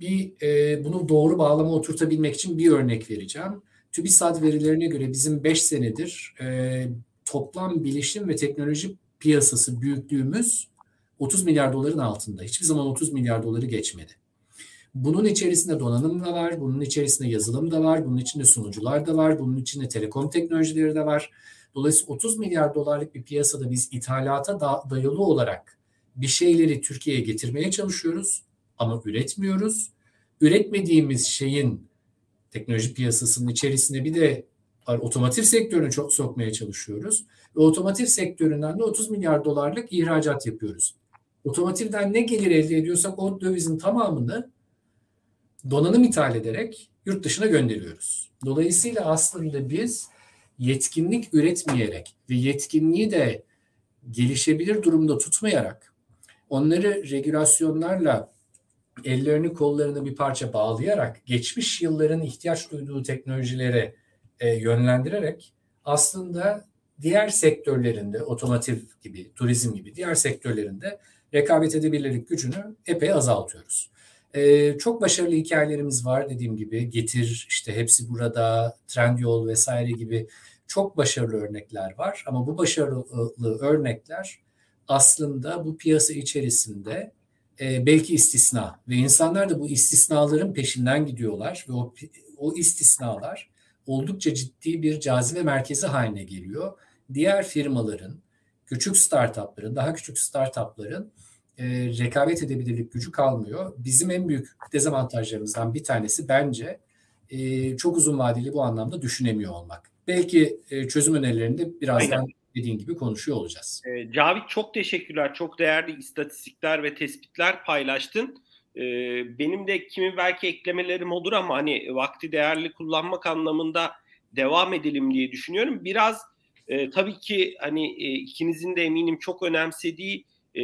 Bir e, bunu doğru bağlama oturtabilmek için bir örnek vereceğim. TÜBİSAD verilerine göre bizim 5 senedir e, toplam bilişim ve teknoloji piyasası büyüklüğümüz 30 milyar doların altında. Hiçbir zaman 30 milyar doları geçmedi. Bunun içerisinde donanım da var, bunun içerisinde yazılım da var, bunun içinde sunucular da var, bunun içinde telekom teknolojileri de var. Dolayısıyla 30 milyar dolarlık bir piyasada biz ithalata da dayalı olarak bir şeyleri Türkiye'ye getirmeye çalışıyoruz ama üretmiyoruz. Üretmediğimiz şeyin teknoloji piyasasının içerisine bir de otomotiv sektörünü çok sokmaya çalışıyoruz. Ve otomotiv sektöründen de 30 milyar dolarlık ihracat yapıyoruz. Otomotivden ne gelir elde ediyorsak o dövizin tamamını donanım ithal ederek yurt dışına gönderiyoruz. Dolayısıyla aslında biz yetkinlik üretmeyerek ve yetkinliği de gelişebilir durumda tutmayarak onları regülasyonlarla ellerini kollarını bir parça bağlayarak geçmiş yılların ihtiyaç duyduğu teknolojilere e, yönlendirerek aslında diğer sektörlerinde otomotiv gibi, turizm gibi diğer sektörlerinde rekabet edebilirlik gücünü epey azaltıyoruz. Ee, çok başarılı hikayelerimiz var dediğim gibi. Getir, işte hepsi burada, Trendyol vesaire gibi çok başarılı örnekler var. Ama bu başarılı örnekler aslında bu piyasa içerisinde e, belki istisna ve insanlar da bu istisnaların peşinden gidiyorlar ve o, o istisnalar oldukça ciddi bir cazibe merkezi haline geliyor. Diğer firmaların, küçük startupların, daha küçük startupların e, rekabet edebilirlik gücü kalmıyor. Bizim en büyük dezavantajlarımızdan bir tanesi bence e, çok uzun vadeli bu anlamda düşünemiyor olmak. Belki e, çözüm önerilerinde birazdan Aynen. dediğin gibi konuşuyor olacağız. E, Cavit çok teşekkürler. Çok değerli istatistikler ve tespitler paylaştın. E, benim de kimi belki eklemelerim olur ama hani vakti değerli kullanmak anlamında devam edelim diye düşünüyorum. Biraz e, tabii ki hani e, ikinizin de eminim çok önemsediği e,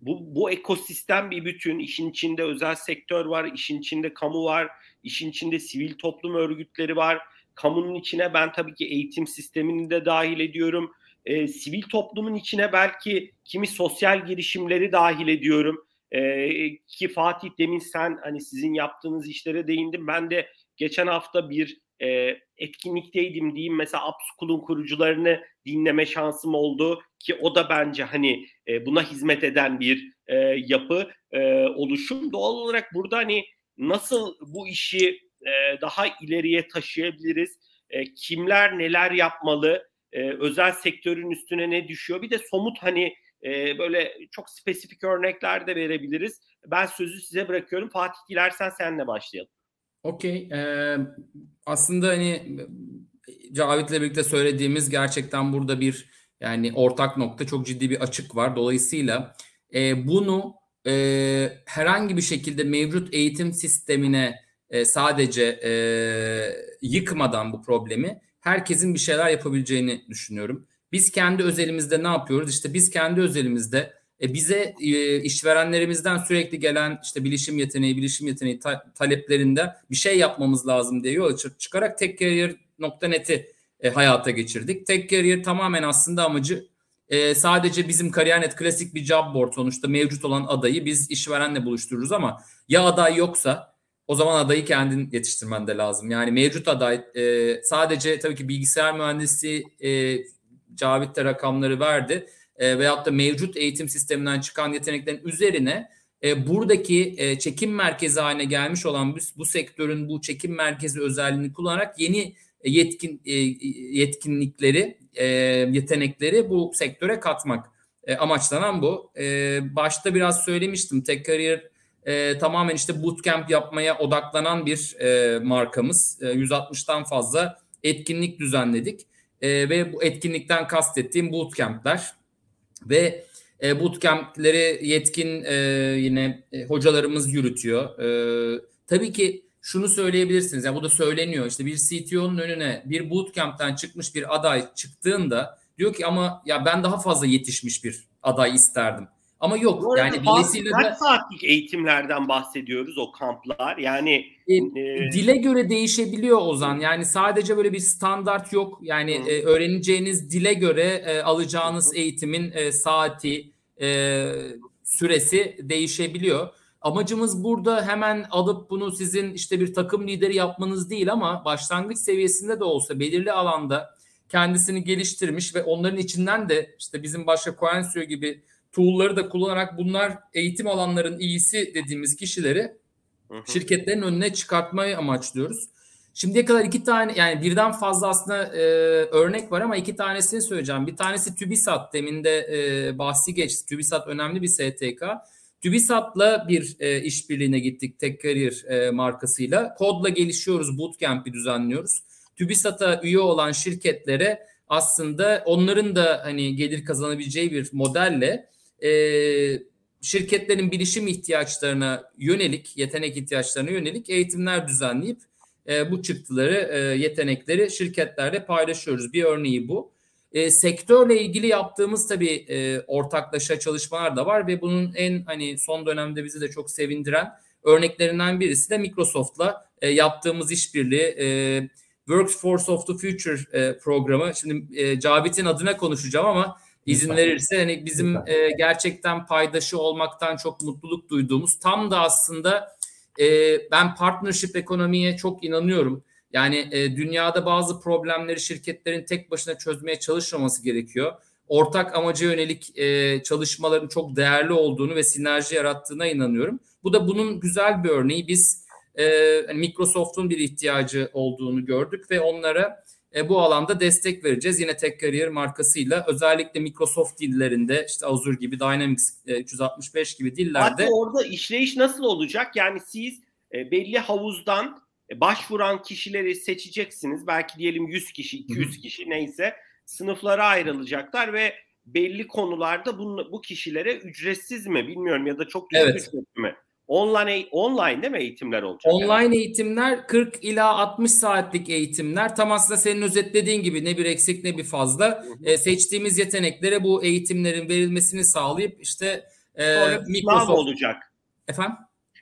bu, bu ekosistem bir bütün. İşin içinde özel sektör var, işin içinde kamu var, işin içinde sivil toplum örgütleri var. Kamunun içine ben tabii ki eğitim sistemini de dahil ediyorum. E, sivil toplumun içine belki kimi sosyal girişimleri dahil ediyorum. E, ki Fatih demin sen hani sizin yaptığınız işlere değindim. Ben de geçen hafta bir e, etkinlikteydim diyeyim mesela Upschool'un kurucularını dinleme şansım oldu ki o da bence hani e, buna hizmet eden bir e, yapı e, oluşum. Doğal olarak burada hani nasıl bu işi e, daha ileriye taşıyabiliriz? E, kimler neler yapmalı? E, özel sektörün üstüne ne düşüyor? Bir de somut hani e, böyle çok spesifik örnekler de verebiliriz. Ben sözü size bırakıyorum. Fatih dilersen senle başlayalım. Okey. Ee, aslında hani Cavit'le birlikte söylediğimiz gerçekten burada bir yani ortak nokta çok ciddi bir açık var. Dolayısıyla e, bunu e, herhangi bir şekilde mevcut eğitim sistemine e, sadece e, yıkmadan bu problemi herkesin bir şeyler yapabileceğini düşünüyorum. Biz kendi özelimizde ne yapıyoruz? İşte biz kendi özelimizde e, bize e, işverenlerimizden sürekli gelen işte bilişim yeteneği, bilişim yeteneği ta- taleplerinde bir şey yapmamız lazım diye yola çıkarak tekcareer.net'i e, hayata geçirdik. Tek Career tamamen aslında amacı e, sadece bizim Kariyer.net klasik bir job board sonuçta mevcut olan adayı biz işverenle buluştururuz ama ya aday yoksa o zaman adayı kendin yetiştirmen de lazım. Yani mevcut aday e, sadece tabii ki bilgisayar mühendisi e, Cavit de rakamları verdi e, veyahut da mevcut eğitim sisteminden çıkan yeteneklerin üzerine e, buradaki e, çekim merkezi haline gelmiş olan bu, bu sektörün bu çekim merkezi özelliğini kullanarak yeni yetkin e, yetkinlikleri, e, yetenekleri bu sektöre katmak e, amaçlanan bu. E, başta biraz söylemiştim. Tek Kariyer e, tamamen işte bootcamp yapmaya odaklanan bir e, markamız. E, 160'tan fazla etkinlik düzenledik. E, ve bu etkinlikten kastettiğim bootcamp'ler ve e, bootcamp'leri yetkin e, yine e, hocalarımız yürütüyor. E, tabii ki şunu söyleyebilirsiniz. Yani bu da söyleniyor. İşte bir CTO'nun önüne bir bootcamp'ten çıkmış bir aday çıktığında diyor ki ama ya ben daha fazla yetişmiş bir aday isterdim. Ama yok yani dolayısıyla kaç saatlik eğitimlerden bahsediyoruz o kamplar? Yani e, e, dile göre değişebiliyor Ozan. Yani sadece böyle bir standart yok. Yani e, öğreneceğiniz dile göre e, alacağınız hı. eğitimin e, saati, e, süresi değişebiliyor. Amacımız burada hemen alıp bunu sizin işte bir takım lideri yapmanız değil ama başlangıç seviyesinde de olsa belirli alanda kendisini geliştirmiş ve onların içinden de işte bizim başka Coensio gibi tool'ları da kullanarak bunlar eğitim alanların iyisi dediğimiz kişileri hı hı. şirketlerin önüne çıkartmayı amaçlıyoruz. Şimdiye kadar iki tane yani birden fazla aslında e, örnek var ama iki tanesini söyleyeceğim. Bir tanesi TÜBİSAT deminde e, bahsi geçti. TÜBİSAT önemli bir STK. TÜBİSAT'la bir e, işbirliğine gittik Tek Career e, markasıyla. Kodla gelişiyoruz, bootcamp'i düzenliyoruz. TÜBİSAT'a üye olan şirketlere aslında onların da hani gelir kazanabileceği bir modelle e, şirketlerin bilişim ihtiyaçlarına yönelik, yetenek ihtiyaçlarına yönelik eğitimler düzenleyip e, bu çıktıları, e, yetenekleri şirketlerle paylaşıyoruz. Bir örneği bu. E, sektörle ilgili yaptığımız tabii e, ortaklaşa çalışmalar da var ve bunun en hani son dönemde bizi de çok sevindiren örneklerinden birisi de Microsoft'la e, yaptığımız işbirliği. E, Workforce of the Future e, programı. Şimdi e, Cavit'in adına konuşacağım ama izin verirse hani bizim e, gerçekten paydaşı olmaktan çok mutluluk duyduğumuz tam da aslında e, ben partnership ekonomiye çok inanıyorum. Yani e, dünyada bazı problemleri şirketlerin tek başına çözmeye çalışmaması gerekiyor. Ortak amaca yönelik e, çalışmaların çok değerli olduğunu ve sinerji yarattığına inanıyorum. Bu da bunun güzel bir örneği. Biz e, hani Microsoft'un bir ihtiyacı olduğunu gördük ve onlara e, bu alanda destek vereceğiz. Yine Tek Kariyer markasıyla özellikle Microsoft dillerinde işte Azure gibi Dynamics e, 365 gibi dillerde. Hatta orada işleyiş nasıl olacak? Yani siz e, belli havuzdan e, başvuran kişileri seçeceksiniz. Belki diyelim 100 kişi, 200 Hı-hı. kişi neyse sınıflara ayrılacaklar ve belli konularda bu, bu kişilere ücretsiz mi bilmiyorum ya da çok düşük evet. ücretli mi? Online online değil mi eğitimler olacak? Online yani? eğitimler 40 ila 60 saatlik eğitimler. Tam aslında senin özetlediğin gibi ne bir eksik ne bir fazla. E, seçtiğimiz yeteneklere bu eğitimlerin verilmesini sağlayıp işte e, Microsoft olacak. Efendim?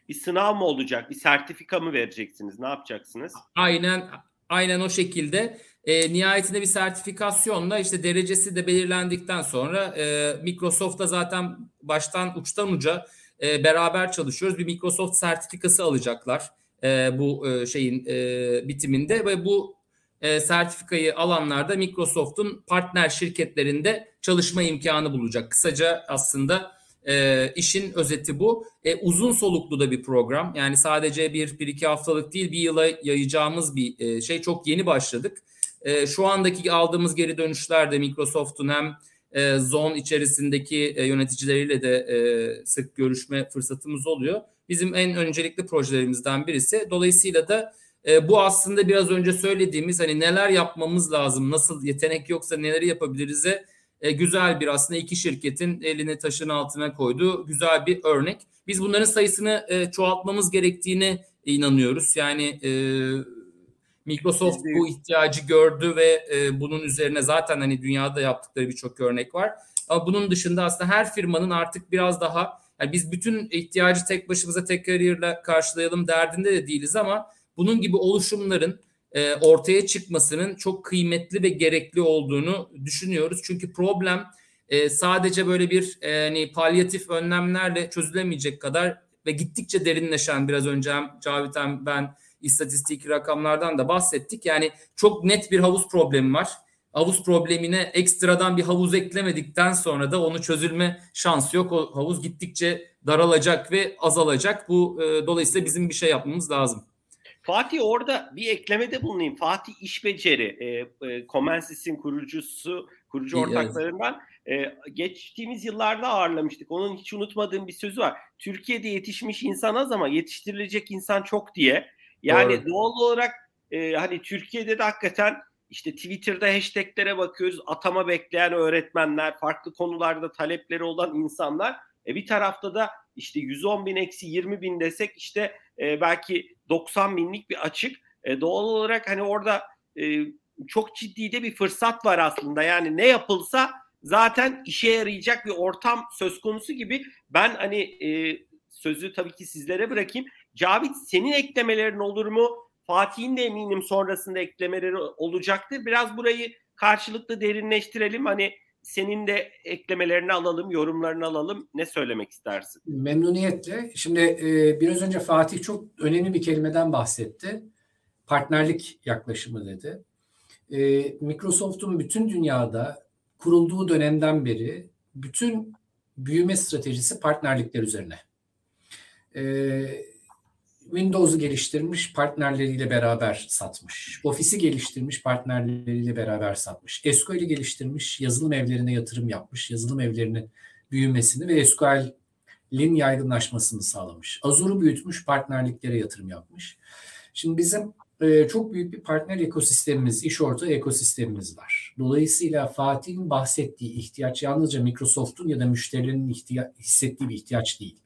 Bir sınav mı olacak? Bir sertifika mı vereceksiniz? Ne yapacaksınız? Aynen aynen o şekilde. E, nihayetinde bir sertifikasyonla işte derecesi de belirlendikten sonra e, Microsoft'ta zaten baştan uçtan uca e, beraber çalışıyoruz. Bir Microsoft sertifikası alacaklar e, bu e, şeyin e, bitiminde ve bu e, sertifikayı alanlar da Microsoft'un partner şirketlerinde çalışma imkanı bulacak. Kısaca aslında e, işin özeti bu. E, uzun soluklu da bir program. Yani sadece bir, bir iki haftalık değil bir yıla yayacağımız bir e, şey. Çok yeni başladık. E, şu andaki aldığımız geri dönüşlerde Microsoft'un hem e, zone içerisindeki e, yöneticileriyle de e, sık görüşme fırsatımız oluyor. Bizim en öncelikli projelerimizden birisi. Dolayısıyla da e, bu aslında biraz önce söylediğimiz hani neler yapmamız lazım, nasıl yetenek yoksa neleri yapabiliriz'e e, güzel bir aslında iki şirketin elini taşın altına koyduğu güzel bir örnek. Biz bunların sayısını e, çoğaltmamız gerektiğine inanıyoruz. Yani e, Microsoft bu ihtiyacı gördü ve e, bunun üzerine zaten hani dünyada yaptıkları birçok örnek var. Ama bunun dışında aslında her firmanın artık biraz daha yani biz bütün ihtiyacı tek başımıza tek kariyerle karşılayalım derdinde de değiliz ama bunun gibi oluşumların e, ortaya çıkmasının çok kıymetli ve gerekli olduğunu düşünüyoruz. Çünkü problem e, sadece böyle bir e, hani palyatif önlemlerle çözülemeyecek kadar ve gittikçe derinleşen biraz önce hem Cavit hem ben istatistik rakamlardan da bahsettik. Yani çok net bir havuz problemi var. Havuz problemine ekstradan bir havuz eklemedikten sonra da onu çözülme şansı yok. O havuz gittikçe daralacak ve azalacak. Bu e, dolayısıyla bizim bir şey yapmamız lazım. Fatih orada bir eklemede bulunayım. Fatih İşbeceri, e, e, Comensis'in kurucusu, kurucu ortaklarından e, geçtiğimiz yıllarda ağırlamıştık. Onun hiç unutmadığım bir sözü var. Türkiye'de yetişmiş insan az ama yetiştirilecek insan çok diye. Yani Doğru. doğal olarak e, hani Türkiye'de de hakikaten işte Twitter'da hashtaglere bakıyoruz. Atama bekleyen öğretmenler, farklı konularda talepleri olan insanlar. E, bir tarafta da işte 110 bin eksi 20 bin desek işte e, belki 90 binlik bir açık. E, doğal olarak hani orada e, çok ciddi de bir fırsat var aslında. Yani ne yapılsa zaten işe yarayacak bir ortam söz konusu gibi. Ben hani e, sözü tabii ki sizlere bırakayım. Cavit senin eklemelerin olur mu? Fatih'in de eminim sonrasında eklemeleri olacaktır. Biraz burayı karşılıklı derinleştirelim. Hani senin de eklemelerini alalım, yorumlarını alalım. Ne söylemek istersin? Memnuniyetle. Şimdi e, biraz önce Fatih çok önemli bir kelimeden bahsetti. Partnerlik yaklaşımı dedi. E, Microsoft'un bütün dünyada kurulduğu dönemden beri bütün büyüme stratejisi partnerlikler üzerine. E, Windows'u geliştirmiş, partnerleriyle beraber satmış. Office'i geliştirmiş, partnerleriyle beraber satmış. SQL'i geliştirmiş, yazılım evlerine yatırım yapmış. Yazılım evlerinin büyümesini ve SQL'in yaygınlaşmasını sağlamış. Azure'u büyütmüş, partnerliklere yatırım yapmış. Şimdi bizim e, çok büyük bir partner ekosistemimiz, iş ortağı ekosistemimiz var. Dolayısıyla Fatih'in bahsettiği ihtiyaç yalnızca Microsoft'un ya da müşterilerin ihtiya- hissettiği bir ihtiyaç değil.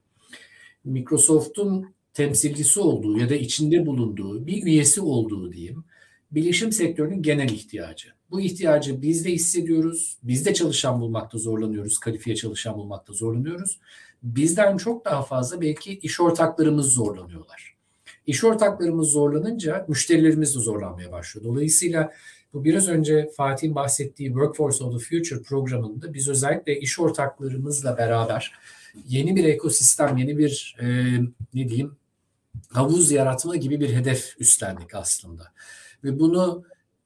Microsoft'un temsilcisi olduğu ya da içinde bulunduğu bir üyesi olduğu diyeyim bilişim sektörünün genel ihtiyacı. Bu ihtiyacı biz de hissediyoruz. Biz de çalışan bulmakta zorlanıyoruz. Kalifiye çalışan bulmakta zorlanıyoruz. Bizden çok daha fazla belki iş ortaklarımız zorlanıyorlar. İş ortaklarımız zorlanınca müşterilerimiz de zorlanmaya başlıyor. Dolayısıyla bu biraz önce Fatih'in bahsettiği Workforce of the Future programında biz özellikle iş ortaklarımızla beraber yeni bir ekosistem, yeni bir e, ne diyeyim havuz yaratma gibi bir hedef üstlendik aslında. Ve bunu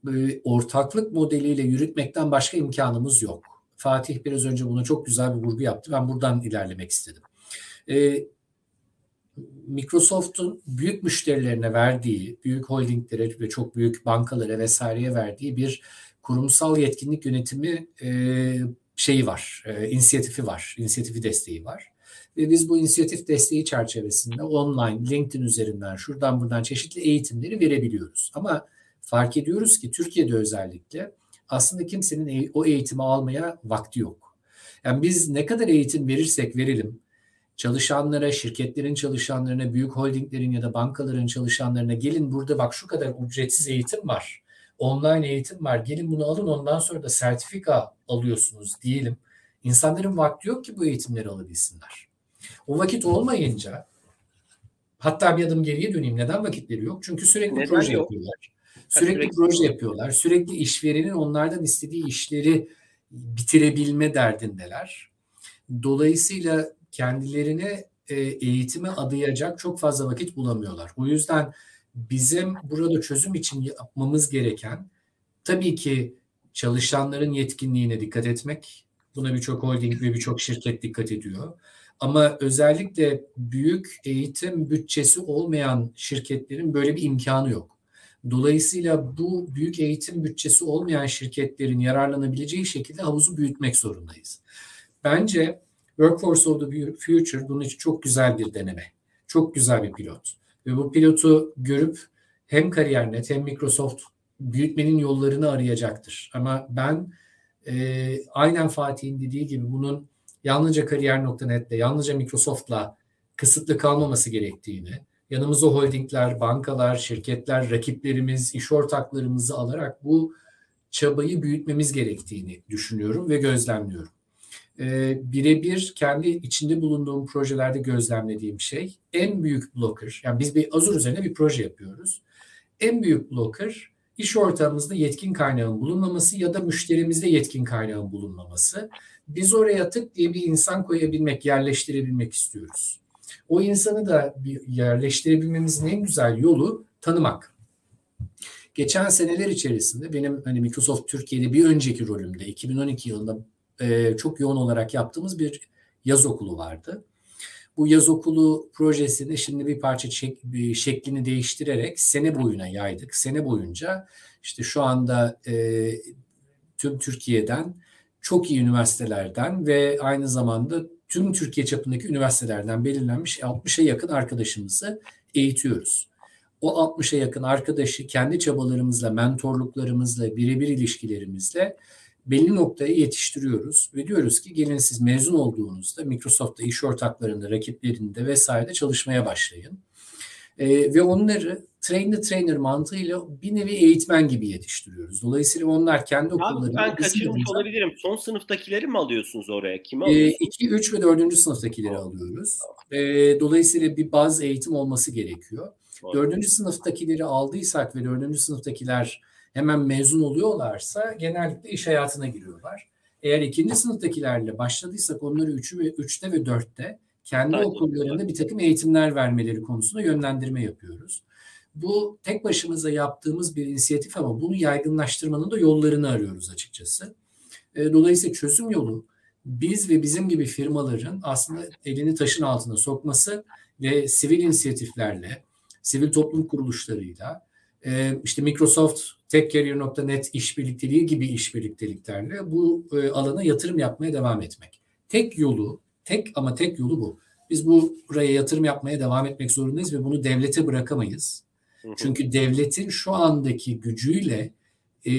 e, ortaklık modeliyle yürütmekten başka imkanımız yok. Fatih biraz önce buna çok güzel bir vurgu yaptı. Ben buradan ilerlemek istedim. E, Microsoft'un büyük müşterilerine verdiği, büyük holdinglere ve çok büyük bankalara vesaireye verdiği bir kurumsal yetkinlik yönetimi e, şeyi var, inisiyatifi var, inisiyatifi desteği var. Ve biz bu inisiyatif desteği çerçevesinde online, LinkedIn üzerinden şuradan buradan çeşitli eğitimleri verebiliyoruz. Ama fark ediyoruz ki Türkiye'de özellikle aslında kimsenin o eğitimi almaya vakti yok. Yani biz ne kadar eğitim verirsek verelim, çalışanlara, şirketlerin çalışanlarına, büyük holdinglerin ya da bankaların çalışanlarına gelin burada bak şu kadar ücretsiz eğitim var. Online eğitim var. Gelin bunu alın ondan sonra da sertifika alıyorsunuz diyelim. İnsanların vakti yok ki bu eğitimleri alabilsinler. O vakit olmayınca hatta bir adım geriye döneyim. Neden vakitleri yok? Çünkü sürekli Neden proje yok? yapıyorlar. Sürekli, sürekli proje yapıyorlar. Sürekli işverenin onlardan istediği işleri bitirebilme derdindeler. Dolayısıyla kendilerine e, eğitime adayacak çok fazla vakit bulamıyorlar. O yüzden bizim burada çözüm için yapmamız gereken tabii ki çalışanların yetkinliğine dikkat etmek. Buna birçok holding ve birçok şirket dikkat ediyor. Ama özellikle büyük eğitim bütçesi olmayan şirketlerin böyle bir imkanı yok. Dolayısıyla bu büyük eğitim bütçesi olmayan şirketlerin yararlanabileceği şekilde havuzu büyütmek zorundayız. Bence Workforce of the Future bunun için çok güzel bir deneme. Çok güzel bir pilot. Ve bu pilotu görüp hem KariyerNet hem Microsoft büyütmenin yollarını arayacaktır. Ama ben e, aynen Fatih'in dediği gibi bunun yalnızca kariyer.net'le, yalnızca Microsoft'la kısıtlı kalmaması gerektiğini, yanımıza holdingler, bankalar, şirketler, rakiplerimiz, iş ortaklarımızı alarak bu çabayı büyütmemiz gerektiğini düşünüyorum ve gözlemliyorum. Ee, birebir kendi içinde bulunduğum projelerde gözlemlediğim şey en büyük blocker, yani biz bir Azure üzerine bir proje yapıyoruz. En büyük blocker iş ortamımızda yetkin kaynağın bulunmaması ya da müşterimizde yetkin kaynağın bulunmaması. Biz oraya tık diye bir insan koyabilmek, yerleştirebilmek istiyoruz. O insanı da yerleştirebilmemizin en güzel yolu tanımak. Geçen seneler içerisinde benim hani Microsoft Türkiye'de bir önceki rolümde 2012 yılında e, çok yoğun olarak yaptığımız bir yaz okulu vardı. Bu yaz okulu projesini şimdi bir parça çek, bir şeklini değiştirerek sene boyuna yaydık. Sene boyunca işte şu anda e, tüm Türkiye'den çok iyi üniversitelerden ve aynı zamanda tüm Türkiye çapındaki üniversitelerden belirlenmiş 60'a yakın arkadaşımızı eğitiyoruz. o 60'a yakın arkadaşı kendi çabalarımızla, mentorluklarımızla, birebir ilişkilerimizle belli noktaya yetiştiriyoruz ve diyoruz ki gelin siz mezun olduğunuzda Microsoft'ta iş ortaklarında, rakiplerinde vesaire çalışmaya başlayın. E, ve onları train the trainer mantığıyla bir nevi eğitmen gibi yetiştiriyoruz. Dolayısıyla onlar kendi okullarında... Ben kaçırmış olabilirim. Son sınıftakileri mi alıyorsunuz oraya? Kimi alıyorsunuz? 2, 3 ve 4. sınıftakileri alıyoruz. E, dolayısıyla bir bazı eğitim olması gerekiyor. Dördüncü sınıftakileri aldıysak ve dördüncü sınıftakiler hemen mezun oluyorlarsa genellikle iş hayatına giriyorlar. Eğer ikinci sınıftakilerle başladıysak onları üçü ve üçte ve dörtte kendi Aynen. okullarında bir takım eğitimler vermeleri konusunda yönlendirme yapıyoruz. Bu tek başımıza yaptığımız bir inisiyatif ama bunu yaygınlaştırmanın da yollarını arıyoruz açıkçası. E, dolayısıyla çözüm yolu biz ve bizim gibi firmaların aslında elini taşın altına sokması ve sivil inisiyatiflerle, sivil toplum kuruluşlarıyla, e, işte Microsoft TechCareer.net işbirlikteliği gibi işbirlikteliklerle bu e, alana yatırım yapmaya devam etmek. Tek yolu, tek ama tek yolu bu. Biz bu buraya yatırım yapmaya devam etmek zorundayız ve bunu devlete bırakamayız. Çünkü devletin şu andaki gücüyle e,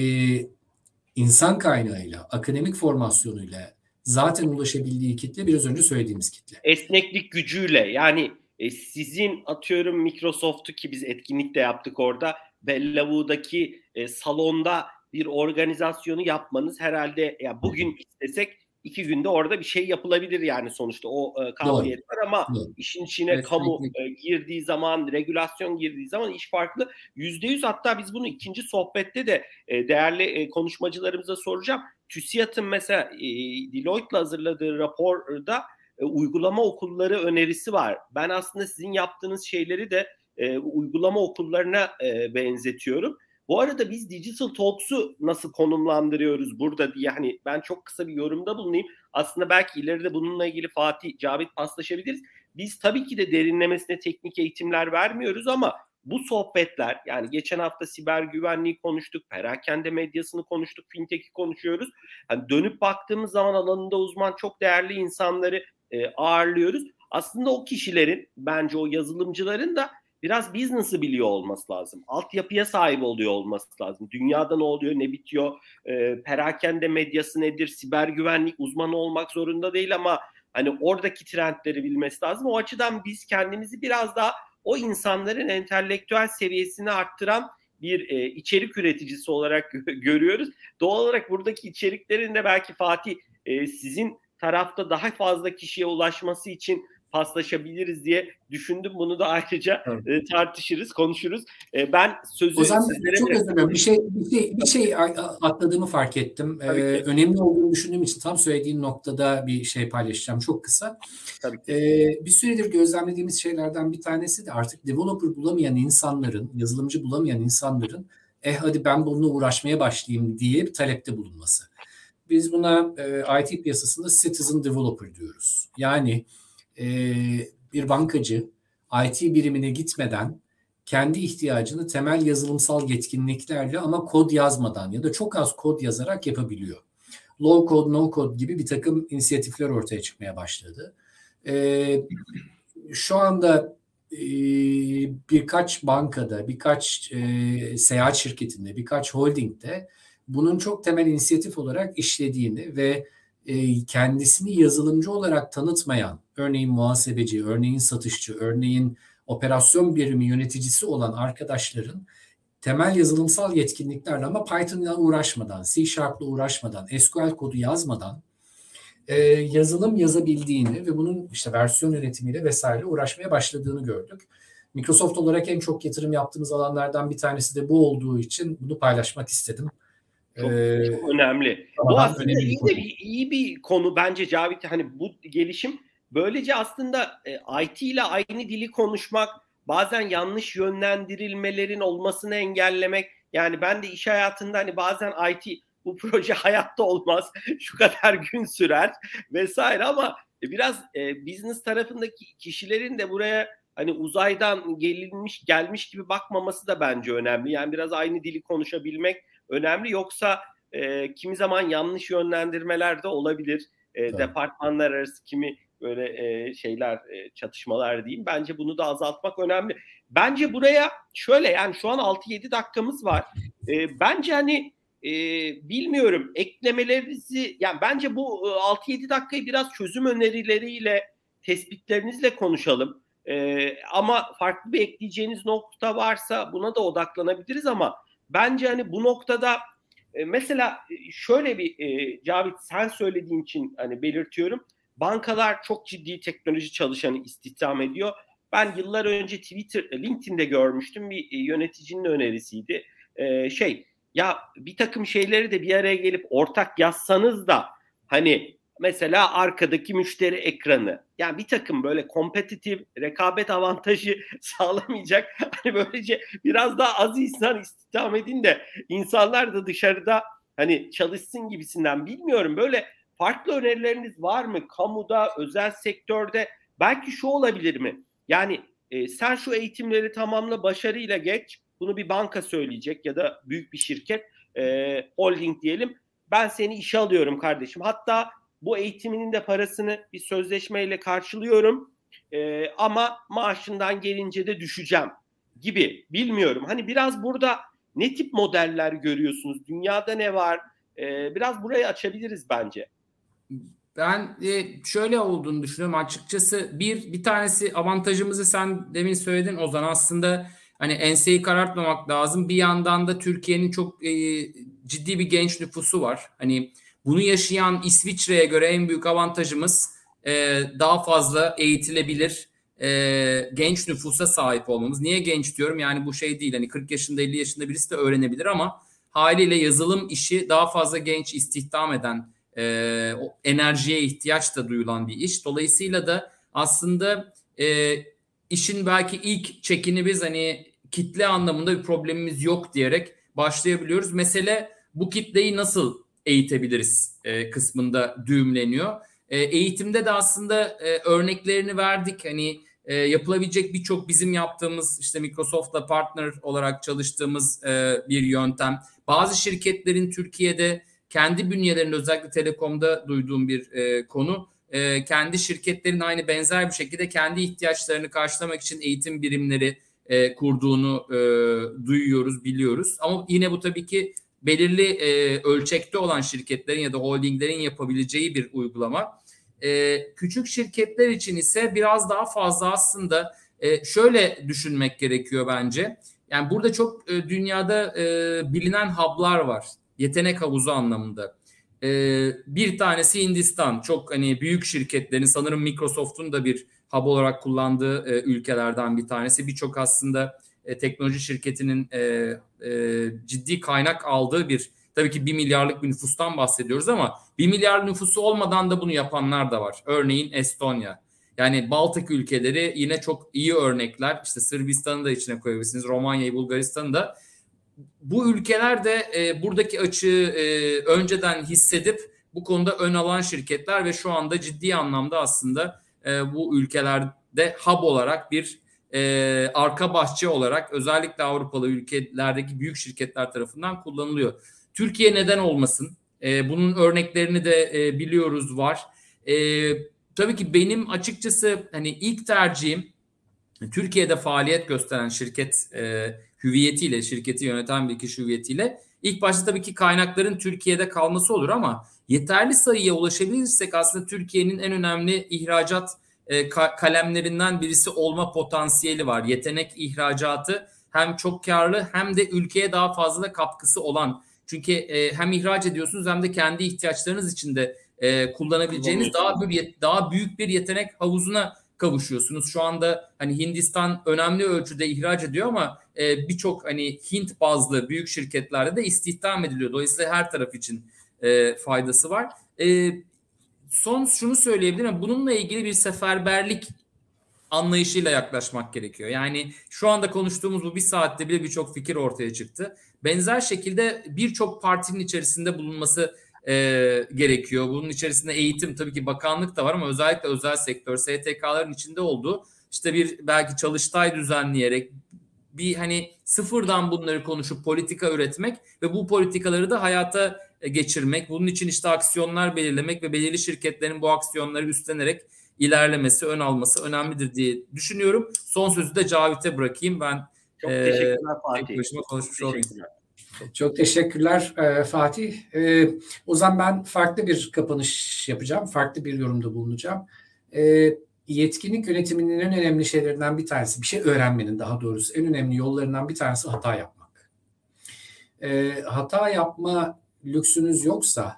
insan kaynağıyla, akademik formasyonuyla zaten ulaşabildiği kitle biraz önce söylediğimiz kitle. Esneklik gücüyle yani e, sizin atıyorum Microsoft'u ki biz etkinlik de yaptık orada Bellavu'daki e, salonda bir organizasyonu yapmanız herhalde ya bugün istesek iki günde orada bir şey yapılabilir yani sonuçta o e, kabiliyet var ama Doğru. işin içine evet, kamu e, girdiği zaman, regülasyon girdiği zaman iş farklı. Yüzde yüz hatta biz bunu ikinci sohbette de e, değerli e, konuşmacılarımıza soracağım. TÜSİAD'ın mesela e, Deloitte'la hazırladığı raporda e, uygulama okulları önerisi var. Ben aslında sizin yaptığınız şeyleri de e, uygulama okullarına e, benzetiyorum. Bu arada biz Digital Talks'u nasıl konumlandırıyoruz burada diye hani ben çok kısa bir yorumda bulunayım. Aslında belki ileride bununla ilgili Fatih, Cavit paslaşabiliriz. Biz tabii ki de derinlemesine teknik eğitimler vermiyoruz ama bu sohbetler yani geçen hafta siber güvenliği konuştuk, perakende medyasını konuştuk, fintech'i konuşuyoruz. Hani dönüp baktığımız zaman alanında uzman çok değerli insanları e, ağırlıyoruz. Aslında o kişilerin bence o yazılımcıların da biraz business'ı biliyor olması lazım. Altyapıya sahip oluyor olması lazım. Dünyada ne oluyor, ne bitiyor, e, perakende medyası nedir, siber güvenlik uzmanı olmak zorunda değil ama hani oradaki trendleri bilmesi lazım. O açıdan biz kendimizi biraz daha o insanların entelektüel seviyesini arttıran bir e, içerik üreticisi olarak görüyoruz. Doğal olarak buradaki içeriklerin de belki Fatih e, sizin tarafta daha fazla kişiye ulaşması için paslaşabiliriz diye düşündüm. Bunu da ayrıca evet. e, tartışırız, konuşuruz. E, ben sözü o zaman sizlere çok özür dilerim. Bir şey, bir şey, bir şey atladığımı fark ettim. Ee, önemli olduğunu düşündüğüm için tam söylediğin noktada bir şey paylaşacağım çok kısa. Tabii Ee, bir süredir gözlemlediğimiz şeylerden bir tanesi de artık developer bulamayan insanların, yazılımcı bulamayan insanların eh hadi ben bununla uğraşmaya başlayayım diye bir talepte bulunması. Biz buna e, IT piyasasında citizen developer diyoruz. Yani e, bir bankacı IT birimine gitmeden kendi ihtiyacını temel yazılımsal yetkinliklerle ama kod yazmadan ya da çok az kod yazarak yapabiliyor. Low code, no code gibi bir takım inisiyatifler ortaya çıkmaya başladı. E, şu anda e, birkaç bankada, birkaç e, seyahat şirketinde, birkaç holdingde bunun çok temel inisiyatif olarak işlediğini ve e, kendisini yazılımcı olarak tanıtmayan, örneğin muhasebeci, örneğin satışçı, örneğin operasyon birimi yöneticisi olan arkadaşların temel yazılımsal yetkinliklerle ama Python'la uğraşmadan, C Sharp'la uğraşmadan, SQL kodu yazmadan e, yazılım yazabildiğini ve bunun işte versiyon yönetimiyle vesaire uğraşmaya başladığını gördük. Microsoft olarak en çok yatırım yaptığımız alanlardan bir tanesi de bu olduğu için bunu paylaşmak istedim. Çok, ee, çok önemli. Bu aslında iyi, de bir, iyi bir konu bence Cavit. Hani bu gelişim böylece aslında e, IT ile aynı dili konuşmak, bazen yanlış yönlendirilmelerin olmasını engellemek. Yani ben de iş hayatında hani bazen IT bu proje hayatta olmaz, şu kadar gün sürer vesaire ama biraz e, business tarafındaki kişilerin de buraya hani uzaydan gelinmiş gelmiş gibi bakmaması da bence önemli. Yani biraz aynı dili konuşabilmek önemli. Yoksa e, kimi zaman yanlış yönlendirmeler de olabilir. E, departmanlar arası kimi böyle e, şeyler e, çatışmalar diyeyim. Bence bunu da azaltmak önemli. bence buraya şöyle yani şu an 6-7 dakikamız var. E, bence hani e, bilmiyorum eklemelerinizi yani bence bu 6-7 dakikayı biraz çözüm önerileriyle tespitlerinizle konuşalım. E, ama farklı bir ekleyeceğiniz nokta varsa buna da odaklanabiliriz ama bence hani bu noktada e, mesela şöyle bir e, Cavit sen söylediğin için hani belirtiyorum. Bankalar çok ciddi teknoloji çalışanı istihdam ediyor. Ben yıllar önce Twitter, LinkedIn'de görmüştüm bir yöneticinin önerisiydi. E, şey ya bir takım şeyleri de bir araya gelip ortak yazsanız da hani mesela arkadaki müşteri ekranı yani bir takım böyle kompetitif rekabet avantajı sağlamayacak hani böylece biraz daha az insan istihdam edin de insanlar da dışarıda hani çalışsın gibisinden bilmiyorum böyle farklı önerileriniz var mı kamuda özel sektörde belki şu olabilir mi yani e, sen şu eğitimleri tamamla başarıyla geç bunu bir banka söyleyecek ya da büyük bir şirket e, holding diyelim ben seni işe alıyorum kardeşim hatta bu eğitiminin de parasını bir sözleşmeyle karşılıyorum e, ama maaşından gelince de düşeceğim gibi bilmiyorum. Hani biraz burada ne tip modeller görüyorsunuz? Dünyada ne var? E, biraz burayı açabiliriz bence. Ben e, şöyle olduğunu düşünüyorum açıkçası. Bir bir tanesi avantajımızı sen demin söyledin Ozan aslında hani enseyi karartmamak lazım. Bir yandan da Türkiye'nin çok e, ciddi bir genç nüfusu var. Hani bunu yaşayan İsviçre'ye göre en büyük avantajımız e, daha fazla eğitilebilir e, genç nüfusa sahip olmamız. Niye genç diyorum? Yani bu şey değil hani 40 yaşında 50 yaşında birisi de öğrenebilir ama haliyle yazılım işi daha fazla genç istihdam eden e, enerjiye ihtiyaç da duyulan bir iş. Dolayısıyla da aslında e, işin belki ilk çekini biz hani kitle anlamında bir problemimiz yok diyerek başlayabiliyoruz. Mesele bu kitleyi nasıl eğitebiliriz e, kısmında düğümleniyor. E, eğitimde de aslında e, örneklerini verdik. Hani e, yapılabilecek birçok bizim yaptığımız işte Microsoft'la partner olarak çalıştığımız e, bir yöntem. Bazı şirketlerin Türkiye'de kendi bünyelerinde özellikle telekomda duyduğum bir e, konu. E, kendi şirketlerin aynı benzer bir şekilde kendi ihtiyaçlarını karşılamak için eğitim birimleri e, kurduğunu e, duyuyoruz, biliyoruz. Ama yine bu tabii ki belirli e, ölçekte olan şirketlerin ya da holdinglerin yapabileceği bir uygulama. E, küçük şirketler için ise biraz daha fazla aslında e, şöyle düşünmek gerekiyor bence. Yani burada çok e, dünyada e, bilinen hub'lar var. Yetenek havuzu anlamında. E, bir tanesi Hindistan. Çok hani büyük şirketlerin sanırım Microsoft'un da bir hub olarak kullandığı e, ülkelerden bir tanesi. Birçok aslında e, teknoloji şirketinin e, e, ciddi kaynak aldığı bir tabii ki bir milyarlık bir nüfustan bahsediyoruz ama bir milyar nüfusu olmadan da bunu yapanlar da var. Örneğin Estonya. Yani Baltık ülkeleri yine çok iyi örnekler. İşte Sırbistan'ı da içine koyabilirsiniz. Romanya'yı, Bulgaristan'ı da. Bu ülkeler de e, buradaki açığı e, önceden hissedip bu konuda ön alan şirketler ve şu anda ciddi anlamda aslında e, bu ülkelerde hub olarak bir e, arka bahçe olarak özellikle Avrupalı ülkelerdeki büyük şirketler tarafından kullanılıyor. Türkiye neden olmasın? E, bunun örneklerini de e, biliyoruz var. E, tabii ki benim açıkçası hani ilk tercihim Türkiye'de faaliyet gösteren şirket e, hüviyetiyle, şirketi yöneten bir kişi hüviyetiyle ilk başta tabii ki kaynakların Türkiye'de kalması olur ama yeterli sayıya ulaşabilirsek aslında Türkiye'nin en önemli ihracat e, kalemlerinden birisi olma potansiyeli var. Yetenek ihracatı hem çok karlı hem de ülkeye daha fazla da katkısı olan. Çünkü e, hem ihraç ediyorsunuz hem de kendi ihtiyaçlarınız için de e, kullanabileceğiniz daha bir daha büyük bir yetenek havuzuna kavuşuyorsunuz. Şu anda hani Hindistan önemli ölçüde ihraç ediyor ama e, birçok hani Hint bazlı büyük şirketlerde de istihdam ediliyor. Dolayısıyla her taraf için e, faydası var. E, son şunu söyleyebilirim. Bununla ilgili bir seferberlik anlayışıyla yaklaşmak gerekiyor. Yani şu anda konuştuğumuz bu bir saatte bile birçok fikir ortaya çıktı. Benzer şekilde birçok partinin içerisinde bulunması e, gerekiyor. Bunun içerisinde eğitim tabii ki bakanlık da var ama özellikle özel sektör STK'ların içinde olduğu işte bir belki çalıştay düzenleyerek bir hani sıfırdan bunları konuşup politika üretmek ve bu politikaları da hayata geçirmek. Bunun için işte aksiyonlar belirlemek ve belirli şirketlerin bu aksiyonları üstlenerek ilerlemesi, ön alması önemlidir diye düşünüyorum. Son sözü de Cavit'e bırakayım. Ben çok e, teşekkürler Fatih. Tek başıma konuşmuş olayım. Çok teşekkürler e, Fatih. E, o zaman ben farklı bir kapanış yapacağım. Farklı bir yorumda bulunacağım. E, yetkinlik yönetiminin en önemli şeylerinden bir tanesi, bir şey öğrenmenin daha doğrusu en önemli yollarından bir tanesi hata yapmak. E, hata yapma lüksünüz yoksa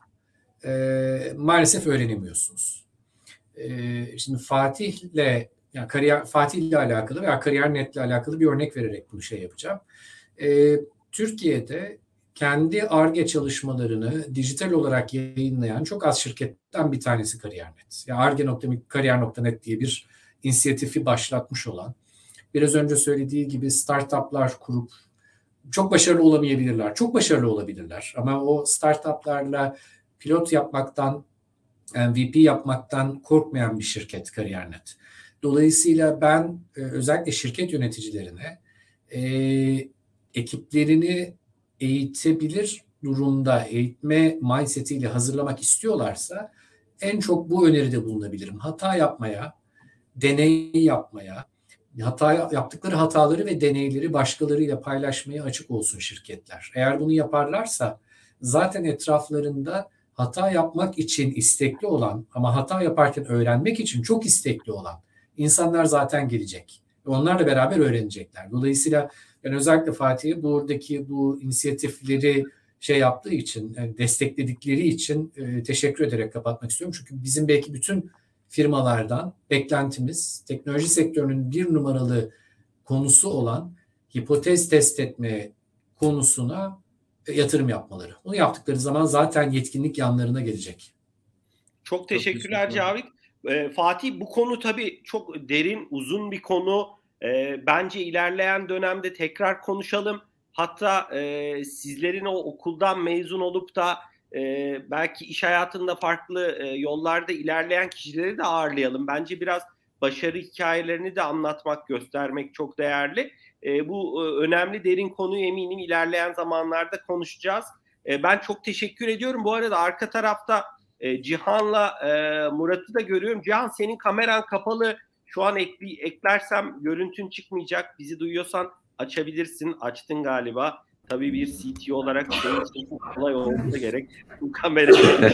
e, maalesef öğrenemiyorsunuz. E, şimdi Fatih'le yani kariyer Fatih ile alakalı veya kariyer netle alakalı bir örnek vererek bunu şey yapacağım. E, Türkiye'de kendi ARGE çalışmalarını dijital olarak yayınlayan çok az şirketten bir tanesi Kariyer.net. Yani ARGE.kariyer.net diye bir inisiyatifi başlatmış olan, biraz önce söylediği gibi startuplar kurup çok başarılı olamayabilirler. Çok başarılı olabilirler. Ama o startuplarla pilot yapmaktan, MVP yapmaktan korkmayan bir şirket Kariyer.net. Dolayısıyla ben e, özellikle şirket yöneticilerine e, ekiplerini eğitebilir durumda eğitme mindsetiyle hazırlamak istiyorlarsa en çok bu öneride bulunabilirim. Hata yapmaya, deney yapmaya, hata yaptıkları hataları ve deneyleri başkalarıyla paylaşmaya açık olsun şirketler. Eğer bunu yaparlarsa zaten etraflarında hata yapmak için istekli olan ama hata yaparken öğrenmek için çok istekli olan insanlar zaten gelecek. Onlarla beraber öğrenecekler. Dolayısıyla ben özellikle Fatih'e buradaki bu inisiyatifleri şey yaptığı için, yani destekledikleri için e, teşekkür ederek kapatmak istiyorum. Çünkü bizim belki bütün firmalardan beklentimiz teknoloji sektörünün bir numaralı konusu olan hipotez test etme konusuna e, yatırım yapmaları. Bunu yaptıkları zaman zaten yetkinlik yanlarına gelecek. Çok teşekkürler Cavit. Ee, Fatih bu konu tabii çok derin, uzun bir konu. Ee, bence ilerleyen dönemde tekrar konuşalım. Hatta e, sizlerin o okuldan mezun olup da e, belki iş hayatında farklı e, yollarda ilerleyen kişileri de ağırlayalım. Bence biraz başarı hikayelerini de anlatmak, göstermek çok değerli. E, bu e, önemli derin konuyu eminim ilerleyen zamanlarda konuşacağız. E, ben çok teşekkür ediyorum. Bu arada arka tarafta e, Cihan'la e, Murat'ı da görüyorum. Cihan senin kameran kapalı. Şu an ekli, eklersem görüntün çıkmayacak. Bizi duyuyorsan açabilirsin. Açtın galiba. Tabii bir CTO olarak senin için çok kolay olması gerek. Bu kamerayı.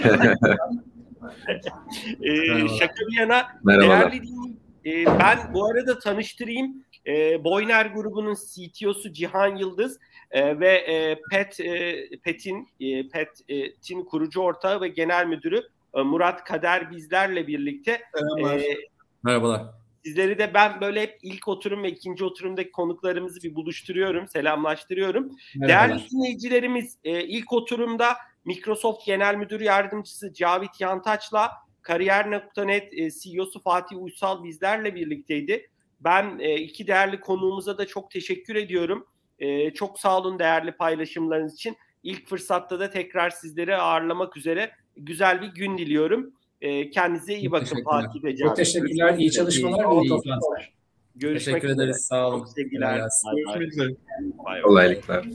e, şaka bir yana değerli değil. E, ben bu arada tanıştırayım. E, Boyner grubunun CTO'su Cihan Yıldız e, ve e, PET e, PET'in e, PET'in kurucu ortağı ve genel müdürü e, Murat Kader bizlerle birlikte. Merhabalar. E, Merhabalar. Sizleri de ben böyle hep ilk oturum ve ikinci oturumdaki konuklarımızı bir buluşturuyorum, selamlaştırıyorum. Merhabalar. Değerli dinleyicilerimiz e, ilk oturumda Microsoft Genel Müdür Yardımcısı Cavit Yantaç'la Kariyer.net e, CEO'su Fatih Uysal bizlerle birlikteydi. Ben e, iki değerli konuğumuza da çok teşekkür ediyorum. E, çok sağ olun değerli paylaşımlarınız için. İlk fırsatta da tekrar sizleri ağırlamak üzere güzel bir gün diliyorum. E, kendinize iyi bakın Fatih ve Çok teşekkürler. İyi çalışmalar ve iyi toplantılar. Görüşmek Teşekkür ederiz. Sağ olun. Sevgiler. Görüşmek üzere. Kolaylıklar.